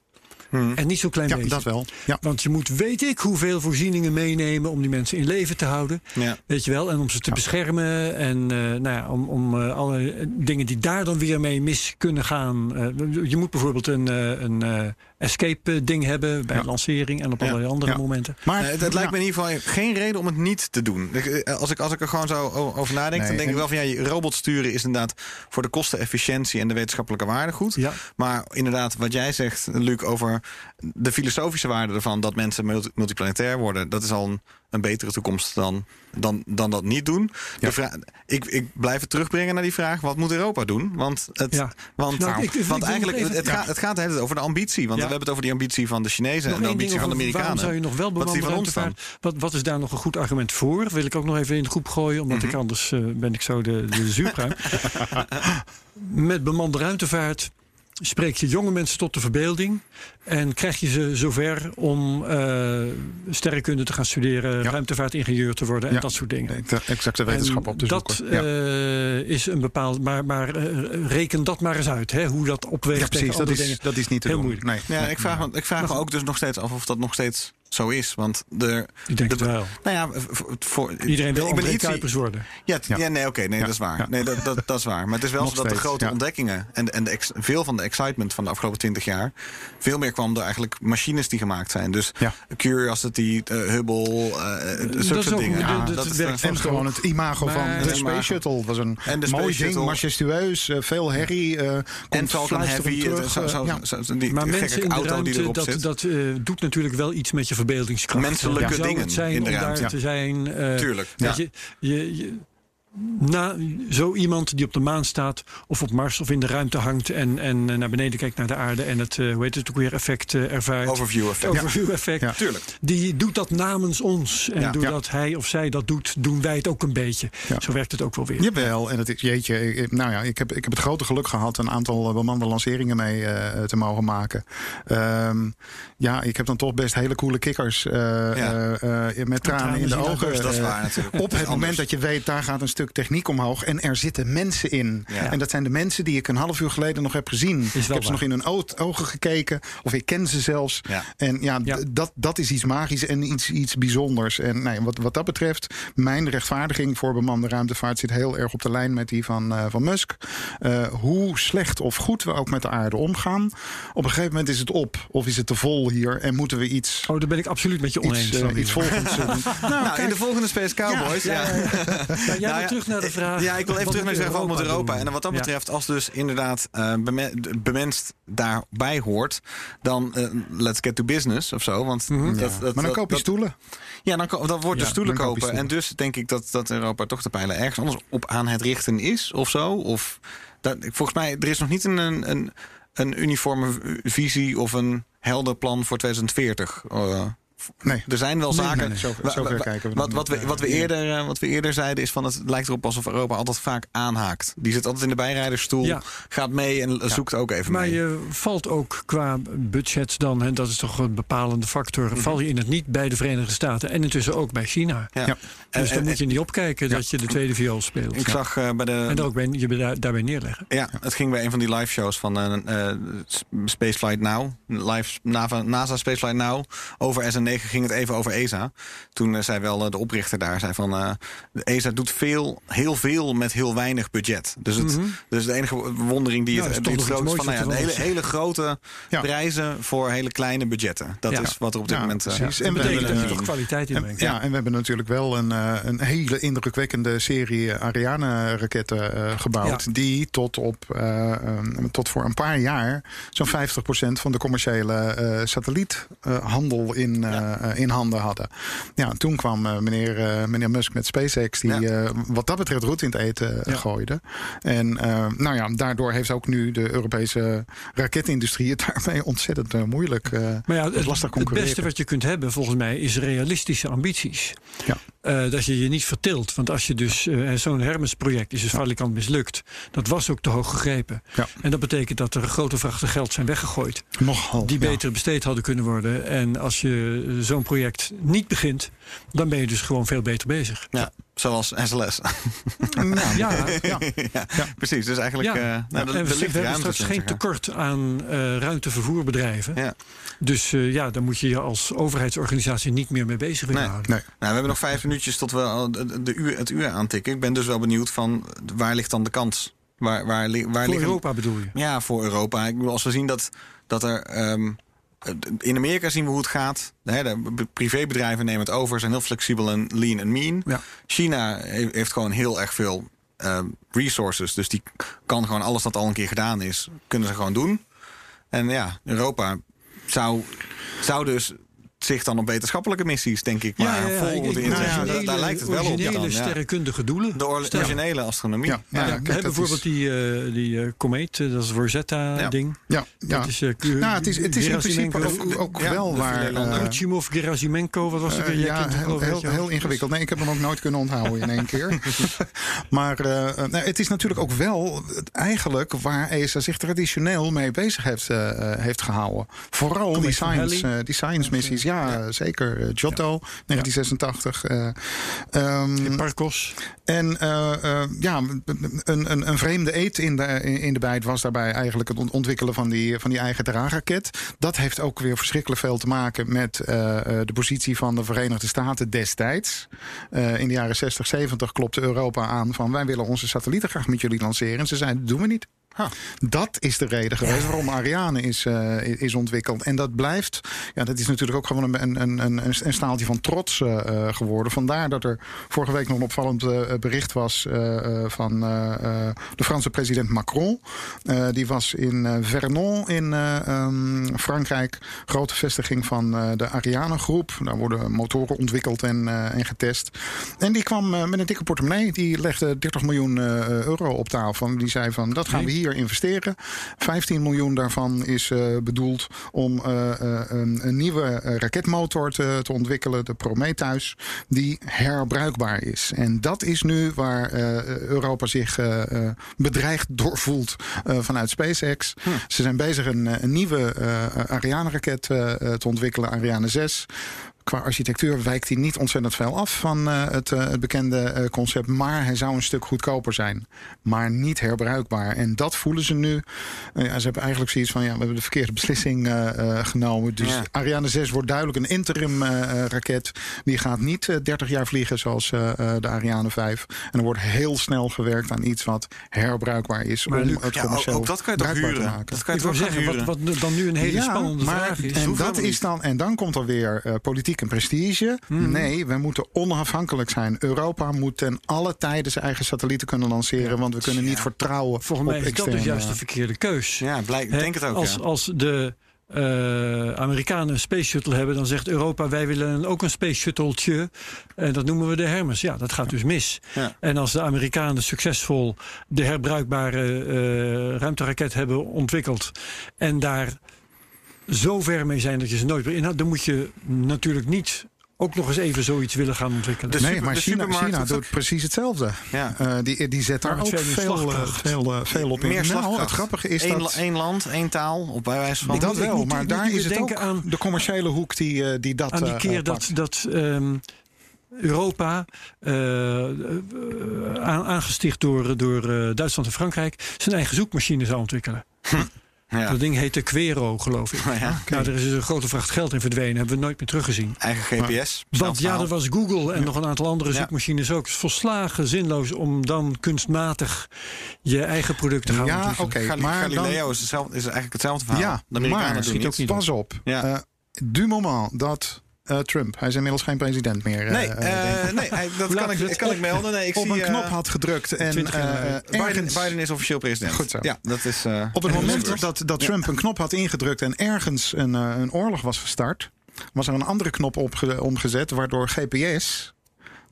En niet zo klein ja, beetje. dat wel. Ja. Want je moet weet ik hoeveel voorzieningen meenemen om die mensen in leven te houden. Ja. Weet je wel, en om ze te beschermen. En eh, nou ja, om, om eh, alle dingen die daar dan weer mee mis kunnen gaan. Eh, je moet bijvoorbeeld een, een escape eh, ding hebben bij Ja. lancering en op Ja. allerlei andere Ja. momenten. Maar Eh, het, het lijkt me in ieder geval geen reden om het niet te doen. Ik, eh, Als ik, als ik er gewoon zo over nadenk, Nee, dan denk en- ik wel van ja, je robot sturen is inderdaad voor de kostenefficiëntie en de wetenschappelijke waarde goed. Ja. Maar inderdaad, wat jij zegt, Luc, over de filosofische waarde ervan dat mensen multi- multiplanetair worden, dat is al een, een betere toekomst dan, dan, dan dat niet doen. De Ja. vraag, ik, ik blijf het terugbrengen naar die vraag: wat moet Europa doen? Want, het, Ja. want, Nou, ik- ik want eigenlijk, het, het, gaat, het gaat tijd over de ambitie. Want we hebben het over die ambitie van de Chinezen Nog en de ambitie van de Amerikanen. Waarom zou je nog wel Wat is van ons dan? ruimtevaart? Wat, wat is daar nog een goed argument voor? Wil ik ook nog even in de groep gooien, omdat Mhm. ik anders eh, ben ik zo de, de zuurpruim. Met bemande ruimtevaart spreek je jonge mensen tot de verbeelding en krijg je ze zover om eh sterrenkunde te gaan studeren, Ja. ruimtevaartingenieur te worden en Ja. dat soort dingen. de exacte wetenschap En op te dat zoeken. Ja. eh, is een bepaald. Maar, maar eh, reken dat maar eens uit, hè, hoe dat opweegt Ja, tegen precies. Dat andere is, dingen. dat is niet te Heel doen. moeilijk. Nee, Ja, ik vraag, me, ik vraag me ook dus nog steeds af of dat nog steeds zo is. Want de, Ik denk het de- wel. nou ja, voor, Iedereen wil ik ben iets- Kuipers worden. Ja, Ja. ja. nee, oké, nee, Ja, dat is waar. ja. Nee, dat, dat, dat is waar. Maar het is wel Nog zo dat de grote ja. ontdekkingen en, en de ex- veel van de excitement van de afgelopen twintig jaar veel meer kwam door eigenlijk machines die gemaakt zijn. Dus Ja. Curiosity, eh, Hubble, is zulke soort ook- dingen. ja, Ja, dat- dat het is En gewoon het imago Maar- van de het Space. Shuttle was een En de mooi Space ding, majestueus, veel herrie. eh, en komt Falcon Heavy, terug, zo, zo, die Maar mensen gekke in de auto die ruimte, erop dat, zit. dat doet natuurlijk wel iets met je verbeeldingskracht. Menselijke Ja. Dingen zijn in de om ruimte, daar ja. te zijn. eh, Tuurlijk, ja. je, je, je- na, zo iemand die op de maan staat of op Mars of in de ruimte hangt en, en eh, naar beneden kijkt naar de aarde en het, eh, hoe heet het ook weer, effect eh, ervaart. Overview effect. Overview effect. Ja. Tuurlijk. Die doet dat namens ons. En Ja. doordat hij of zij dat doet, doen wij het ook een beetje. Zo werkt het ook wel weer. Jawel, en het is, jeetje, nou ja, ik heb, ik heb het grote geluk gehad een aantal bemande lanceringen mee te mogen maken. Ehm, ja, ik heb dan toch best hele coole kikkers met tranen in de ogen. dat is waar natuurlijk. Op het moment dat je weet, daar gaat een stuk techniek omhoog en er zitten mensen in. Ja. En dat zijn de mensen die ik een half uur geleden nog heb gezien. Ik heb ze nog in hun ogen gekeken, of ik ken ze zelfs. Ja. En ja, Dat, dat is iets magisch en iets, iets bijzonders. En nou wat, wat dat betreft, mijn rechtvaardiging voor bemande ruimtevaart zit heel erg op de lijn met die van, eh, van Musk. Eh, hoe slecht of goed we ook met de aarde omgaan, op een gegeven moment is het op. Of is het te vol hier en moeten we iets, Oh, daar ben ik absoluut met je oneens. iets, eh, Samuel. iets volgens doen. Nou, in de volgende Space Cowboys. Ja, Ja, jij Nou ja, terug naar de vraag. Ja, ik wil even terug naar wat moet Europa. En wat dat Ja. betreft, als dus inderdaad eh, beme- bemenst daarbij hoort, dan eh, let's get to business of zo. Want dat, dat, Maar dan koop je dat- stoelen. Ja, dan, dan wordt de stoelen kopen. En dus denk ik dat, dat Europa toch de pijlen ergens anders op aan het richten is of zo. Of dat, volgens mij, er is nog niet een, een, een, een uniforme visie of een helder plan voor 2040. eh, Nee. Er zijn wel Nee, zaken. nee, nee, zover- wa- zover wa- kijken we wat, we, wat, we hier. eerder, eh, wat we eerder zeiden is van het lijkt erop alsof Europa altijd vaak aanhaakt. Die zit altijd in de bijrijdersstoel, Ja. gaat mee en zoekt ook even Maar mee. je valt ook qua budget dan, en dat is toch een bepalende factor, Mhm. val je in het niet bij de Verenigde Staten en intussen ook bij China. ja. En- Dus dan en- moet je niet opkijken dat je de tweede viool speelt. Ik zag eh, bij de. En dan ook bij, je bij- daarbij neerleggen. Ja, het ging bij een van die live shows van eh, Spaceflight Now. Live NASA, NASA Spaceflight Now. Over SN9 ging het even over ESA. Toen eh, zei wel eh, de oprichter daar, zei van... eh, de ESA doet veel, heel veel met heel weinig budget. Dus, het, dus de enige wondering die het, Mhm. die het groot is van... Nou ja, hele, hele grote prijzen voor hele kleine budgetten. Dat is wat er op dit moment... eh, precies. En betekent dat je eh, toch kwaliteit En, inbrengt. ja, en we hebben natuurlijk wel een, eh, een hele indrukwekkende serie Ariane-raketten eh, gebouwd. Die tot, op, eh, ehm, tot voor een paar jaar zo'n 50% van de commerciële eh, satelliethandel in, eh, in handen hadden. Ja, toen kwam eh, meneer, eh, meneer Musk met SpaceX, die Ja. eh, wat dat betreft roet in het eten eh, Ja. gooide. En eh, nou ja, daardoor heeft ook nu de Europese raketindustrie het daarmee ontzettend eh, moeilijk. eh, Maar ja, het, lastig het concurreren. beste wat je kunt hebben, volgens mij, is realistische ambities. Ja. Eh, dat je je niet vertilt. Want als je dus eh, zo'n Hermes-project is dus valikant mislukt. Dat was ook te hoog gegrepen. Ja. En dat betekent dat er grote vrachten geld zijn weggegooid. Nogal. Die ja. beter besteed hadden kunnen worden. En als je eh, zo'n project niet begint, dan ben je dus gewoon veel beter bezig. ja, zoals SLS. Nou, Ja, ja. ja, precies. Dus eigenlijk... ja. eh, nou, en we, hebben straks geen tekort aan eh, ruimtevervoerbedrijven. Ja. Dus eh, ja, daar moet je je als overheidsorganisatie niet meer mee bezig willen Nee. houden. Nee. Nou, we hebben nog vijf minuutjes tot we de, de uur, het uur aantikken. Ik ben dus wel benieuwd van waar ligt dan de kans? Waar, waar, waar Voor liggen- Europa bedoel je? Ja, voor Europa. Ik bedoel, als we zien dat, dat er. ehm, in Amerika zien we hoe het gaat. De privébedrijven nemen het over, zijn heel flexibel en lean en mean. Ja. China he- heeft gewoon heel erg veel ehm, resources. Dus die kan gewoon alles wat al een keer gedaan is, kunnen ze gewoon doen. En ja, Europa zou, zou dus zich dan op wetenschappelijke missies, denk ik, maar vol moeten nou ja, inzetten. originele- Daar lijkt het wel op. Originele sterrenkundige doelen. De originele astronomie. Ja, bijvoorbeeld die, eh, die eh, komeet, eh, dat is Rosetta-ding. Ja, ja. Dat is, nou, het is, het is in principe ook, wel waar. Kuchimov, Gerasimenko, wat was het ja, heel, ingewikkeld. Nee, ik heb hem ook nooit kunnen onthouden in één keer. maar nou, het is natuurlijk ook wel eigenlijk waar ESA zich traditioneel mee bezig heeft, heeft gehouden. Vooral die science, die science missies. Ja, zeker. Eh, Giotto, 1986. eh, ehm, Hipparcos. En eh, eh, ja, een, een, een vreemde eet in de, in de bijt was daarbij eigenlijk het ont- ontwikkelen van die, van die eigen draagraket. Dat heeft ook weer verschrikkelijk veel te maken met de positie van de Verenigde Staten destijds. In de jaren 60, 70 klopte Europa aan van wij willen onze satellieten graag met jullie lanceren. En ze zeiden, dat doen we niet. Dat is de reden geweest waarom Ariane is, eh, is ontwikkeld. En dat blijft, ja, dat is natuurlijk ook gewoon een, een, een, een, staaltje van trots eh, eh, geworden. Vandaar dat er vorige week nog een opvallend bericht was van de Franse president Macron. Die was in Vernon in eh, ehm, Frankrijk, grote vestiging van de Ariane groep. Daar worden motoren ontwikkeld en, en getest. En die kwam met een dikke portemonnee. Die legde 30 miljoen euro op tafel. Die zei van, dat gaan we hier investeren. 15 miljoen daarvan is eh, bedoeld om eh, eh, een, een nieuwe raketmotor te, te ontwikkelen, de Prometheus, die herbruikbaar is. En dat is nu waar Europa zich bedreigd door voelt vanuit SpaceX. Ze zijn bezig een, een nieuwe Ariane-raket te ontwikkelen, Ariane 6 qua architectuur wijkt hij niet ontzettend veel af van eh, het, eh, het bekende eh, concept. Maar hij zou een stuk goedkoper zijn. Maar niet herbruikbaar. En dat voelen ze nu. Ja, ze hebben eigenlijk zoiets van: ja, we hebben de verkeerde beslissing eh, eh, genomen. Dus Ja. Ariane 6 wordt duidelijk een interim raket. Die gaat niet eh, 30 jaar vliegen zoals eh, eh, de Ariane 5. En er wordt heel snel gewerkt aan iets wat herbruikbaar is. Maar om Luc, het Ja, ook, dat kan je toch huren? maken. Dat kan je toch zeggen, wat, wat dan nu een hele spannende maar, vraag is. En dat is dan, en dan komt er weer eh, politiek en prestige. Mhm. Nee, we moeten onafhankelijk zijn. Europa moet ten alle tijden zijn eigen satellieten kunnen lanceren. Want we kunnen niet vertrouwen Volgens mij op is dat externe... dus juist de verkeerde keus. Ja, blijk, denk het ook. als, ja. als de eh, Amerikanen een space shuttle hebben, dan zegt Europa: wij willen ook een space shuttletje. En dat noemen we de Hermes. Ja, dat gaat dus mis. Ja. En als de Amerikanen succesvol de herbruikbare eh, ruimteraket hebben ontwikkeld en daar zo ver mee zijn dat je ze nooit meer inhoudt, dan moet je natuurlijk niet ook nog eens even zoiets willen gaan ontwikkelen. De nee, super- maar de China, doet ook- precies hetzelfde. Ja. Eh, die, die zet daar Maar ook veel veel, eh, veel, eh, veel op in. Meer Nou, het grappige is Eén dat... één land, één taal, op wijze van. Ik dat wel, maar daar is het ook aan- de commerciële hoek die, eh, die dat aan die keer dat, dat ehm, Europa, aan- aangesticht door, door eh, Duitsland en Frankrijk, zijn eigen zoekmachine zou ontwikkelen. Ja. Dat ding heette Quero, geloof ik. Ja. Nou, er is dus een grote vracht geld in verdwenen, hebben we nooit meer teruggezien. Eigen GPS. Want ja, verhaal. dat was Google en nog een aantal andere Ja. zoekmachines ook. Het is volslagen zinloos om dan kunstmatig je eigen product te gaan Ja, ontwikkelen. oké, maar dan- Galileo is, hetzelfde, is eigenlijk hetzelfde verhaal. Ja, de Amerikanen maar doen schiet ook niet Pas op. Ja. Eh, du moment dat eh, Trump, hij is inmiddels geen president meer. eh, Nee, eh, ik, nee hij- dat kan ik, kan ik op- melden. Nee, ik op zie, een knop had gedrukt en 20 januari. Biden. Biden is officieel president. Goed zo. Ja, dat is. Op het en moment dat, dat Trump een knop had ingedrukt en ergens een, een oorlog was gestart, was er een andere knop omgezet, waardoor GPS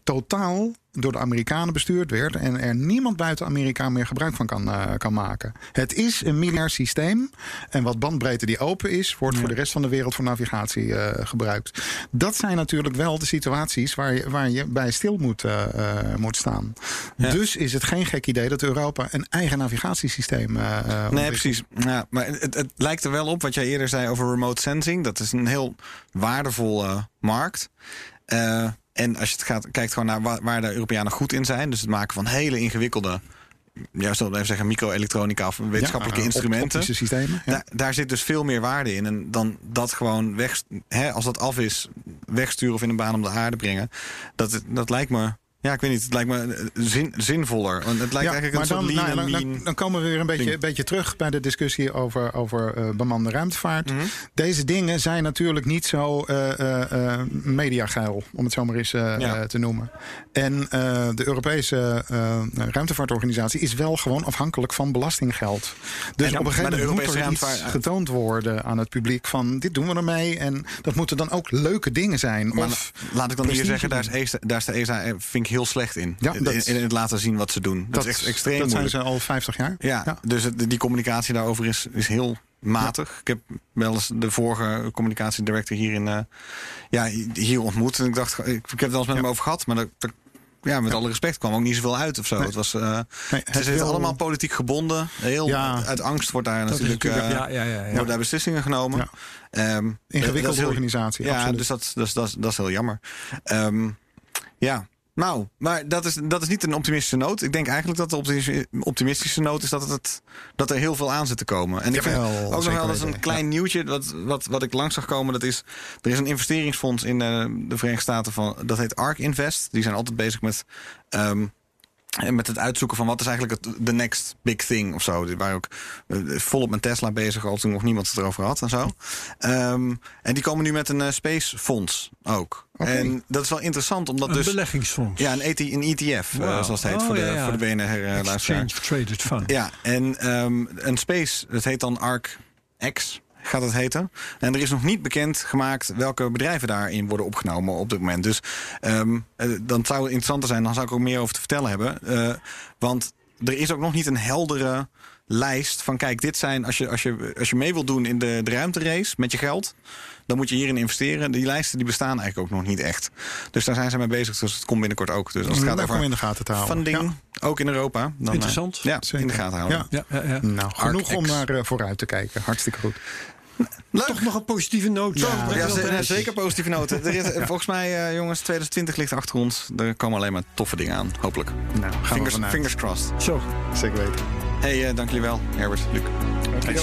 totaal door de Amerikanen bestuurd werd en er niemand buiten Amerika meer gebruik van kan, eh, kan maken. Het is een militair systeem en wat bandbreedte die open is, wordt voor de rest van de wereld voor navigatie eh, gebruikt. Dat zijn natuurlijk wel de situaties waar je, waar je bij stil moet, eh, moet staan. Ja. Dus is het geen gek idee dat Europa een eigen navigatiesysteem Nee, precies. Ja, maar het, het lijkt er wel op wat jij eerder zei over remote sensing. Dat is een heel waardevolle markt. En als je het gaat, kijkt gewoon naar waar, waar de Europeanen goed in zijn. Dus het maken van hele ingewikkelde, ja, zullen we even zeggen, micro-elektronica of wetenschappelijke Ja, instrumenten. Systemen. Ja. Daar, daar zit dus veel meer waarde in. En dan dat gewoon weg, hè, als dat af is, wegsturen of in een baan om de aarde brengen. Dat, dat lijkt me, ja, ik weet niet, het lijkt me eh, zin, zinvoller. Want het lijkt Ja, eigenlijk een soort dan, lean nou, dan, dan, dan komen we weer een beetje, een beetje terug bij de discussie over, over eh, bemande ruimtevaart. Mhm. Deze dingen zijn natuurlijk niet zo eh, eh, mediageil, om het zo maar eens Ja. te noemen. En de Europese ruimtevaartorganisatie is wel gewoon afhankelijk van belastinggeld. Dus En- op een gegeven moment moet er iets ruimtevaart- getoond worden aan het publiek van dit doen we ermee. En dat moeten dan ook leuke dingen zijn. Maar of la- laat ik dan hier zeggen, daar is, ESA, daar is de ESA vind ik heel slecht in. Ja, in, dat- in het laten zien wat ze doen. Dat, is echt extreem dat zijn ze al 50 jaar. Ja, dus het- die communicatie daarover is, is heel matig. Ik heb wel eens de vorige communicatiedirector hier, in, eh, ja, hier ontmoet. En ik dacht, ik, ik heb het wel eens met hem over gehad. Maar dat, dat- ja, met alle respect kwam ook niet zoveel uit of zo. Nee. Het, was, eh, Nee, het is wil- allemaal politiek gebonden. Heel, Ja. Uit angst wordt daar is natuurlijk, natuurlijk, eh, ja, ja, ja, ja. worden daar beslissingen genomen. Ehm, Ingewikkelde is heel- organisatie. ja, absoluut. dus dat, dat, dat, dat is heel jammer. Ehm, ja, nou, maar dat is, dat is niet een optimistische noot. Ik denk eigenlijk dat de optimistische, noot is dat, het, dat er heel veel aan zit te komen. En ik vind Jawel, ook nog wel eens een klein nieuwtje wat, wat, wat ik langs zag komen. Dat is, er is een investeringsfonds in eh, de Verenigde Staten van, dat heet ARK Invest. Die zijn altijd bezig met... ehm, en met het uitzoeken van wat is eigenlijk het de next big thing of zo. Die waren ook eh, volop met Tesla bezig, al toen nog niemand het erover had en zo. Ehm, en die komen nu met een eh, space fonds ook. En dat is wel interessant, omdat Een dus... beleggingsfonds. Ja, een, ET, een ETF, eh, zoals het heet, Oh, voor, de, ja, voor de BNR-luisteraar. Exchange Traded Fund. Ja, en ehm, een space, dat heet dan ARC X, gaat het heten. En er is nog niet bekend gemaakt welke bedrijven daarin worden opgenomen op dit moment. Dus ehm, eh, dan zou het interessanter zijn, dan zou ik ook meer over te vertellen hebben. Eh, want er is ook nog niet een heldere lijst van kijk, dit zijn, als je, als je, als je mee wilt doen in de, de ruimterace met je geld, dan moet je hierin investeren. Die lijsten die bestaan eigenlijk ook nog niet echt. Dus daar zijn ze mee bezig, dus het komt binnenkort ook. Dus als het gaat om in over de gaten te houden. funding, Ja. ook in Europa. Dan, eh, Interessant. ja, in de gaten houden. Ja. Ja, ja, ja. Nou, genoeg om naar vooruit te kijken. Hartstikke goed. Toch nog een positieve noot. Ja, ze- zeker positieve noten. Er is, Volgens mij, eh, jongens, 2020 ligt achter ons. Er komen alleen maar toffe dingen aan, hopelijk. Nou, gaan we Fingers, fingers crossed. Zo. Zeker weten. hey, eh, dank jullie wel, Herbert, Luc. Thanks.